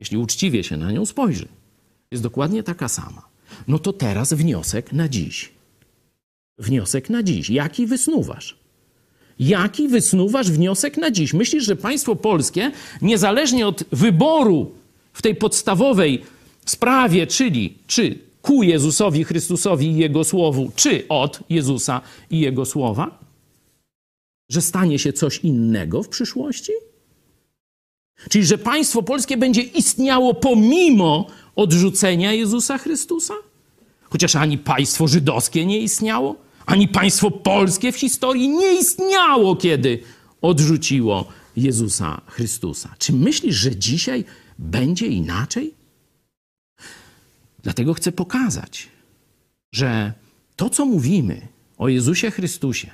jeśli uczciwie się na nią spojrzy, jest dokładnie taka sama. No to teraz wniosek na dziś. Wniosek na dziś. Jaki wysnuwasz? Jaki wysnuwasz wniosek na dziś? Myślisz, że państwo polskie, niezależnie od wyboru w tej podstawowej sprawie, czyli czy ku Jezusowi Chrystusowi i Jego Słowu, czy od Jezusa i Jego Słowa, że stanie się coś innego w przyszłości? Czyli, że państwo polskie będzie istniało pomimo odrzucenia Jezusa Chrystusa? Chociaż ani państwo żydowskie nie istniało, ani państwo polskie w historii nie istniało, kiedy odrzuciło Jezusa Chrystusa. Czy myślisz, że dzisiaj będzie inaczej? Dlatego chcę pokazać, że to, co mówimy o Jezusie Chrystusie,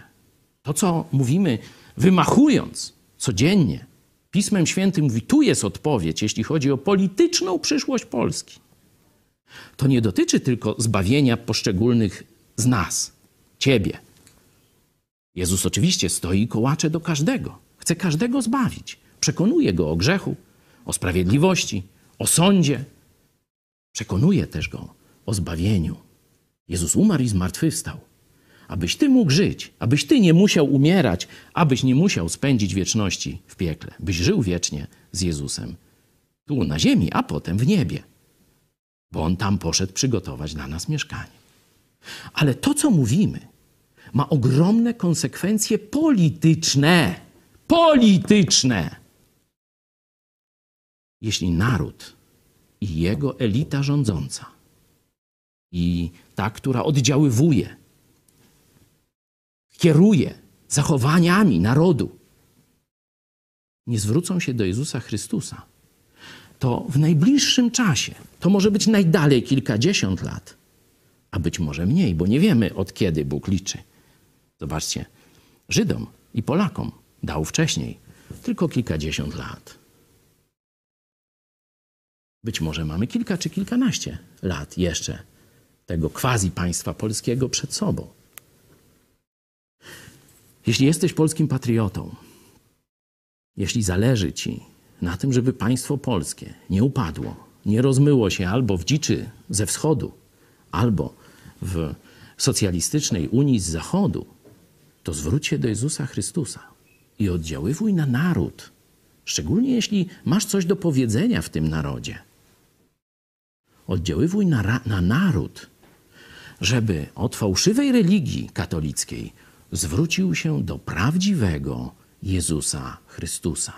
to, co mówimy wymachując codziennie, Pismem Świętym mówi, tu jest odpowiedź, jeśli chodzi o polityczną przyszłość Polski. To nie dotyczy tylko zbawienia poszczególnych z nas, ciebie. Jezus oczywiście stoi i kołacze do każdego. Chce każdego zbawić. Przekonuje go o grzechu, o sprawiedliwości, o sądzie. Przekonuje też go o zbawieniu. Jezus umarł i zmartwychwstał, abyś ty mógł żyć, abyś ty nie musiał umierać, abyś nie musiał spędzić wieczności w piekle, byś żył wiecznie z Jezusem. Tu na ziemi, a potem w niebie, bo On tam poszedł przygotować dla nas mieszkanie. Ale to, co mówimy, ma ogromne konsekwencje polityczne. Polityczne! Jeśli naród i jego elita rządząca i ta, która oddziaływuje, kieruje zachowaniami narodu, nie zwrócą się do Jezusa Chrystusa, to w najbliższym czasie, to może być najdalej kilkadziesiąt lat, a być może mniej, bo nie wiemy od kiedy Bóg liczy. Zobaczcie, Żydom i Polakom dał wcześniej tylko kilkadziesiąt lat. Być może mamy kilka czy kilkanaście lat jeszcze tego quasi państwa polskiego przed sobą. Jeśli jesteś polskim patriotą, jeśli zależy ci na tym, żeby państwo polskie nie upadło, nie rozmyło się albo w dziczy ze wschodu, albo w socjalistycznej Unii z zachodu, to zwróć się do Jezusa Chrystusa i oddziaływuj na naród, szczególnie jeśli masz coś do powiedzenia w tym narodzie. Oddziaływuj na, na naród, żeby od fałszywej religii katolickiej zwrócił się do prawdziwego Jezusa Chrystusa.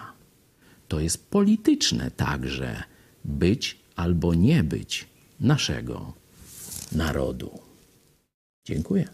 To jest polityczne także być albo nie być naszego narodu. Dziękuję.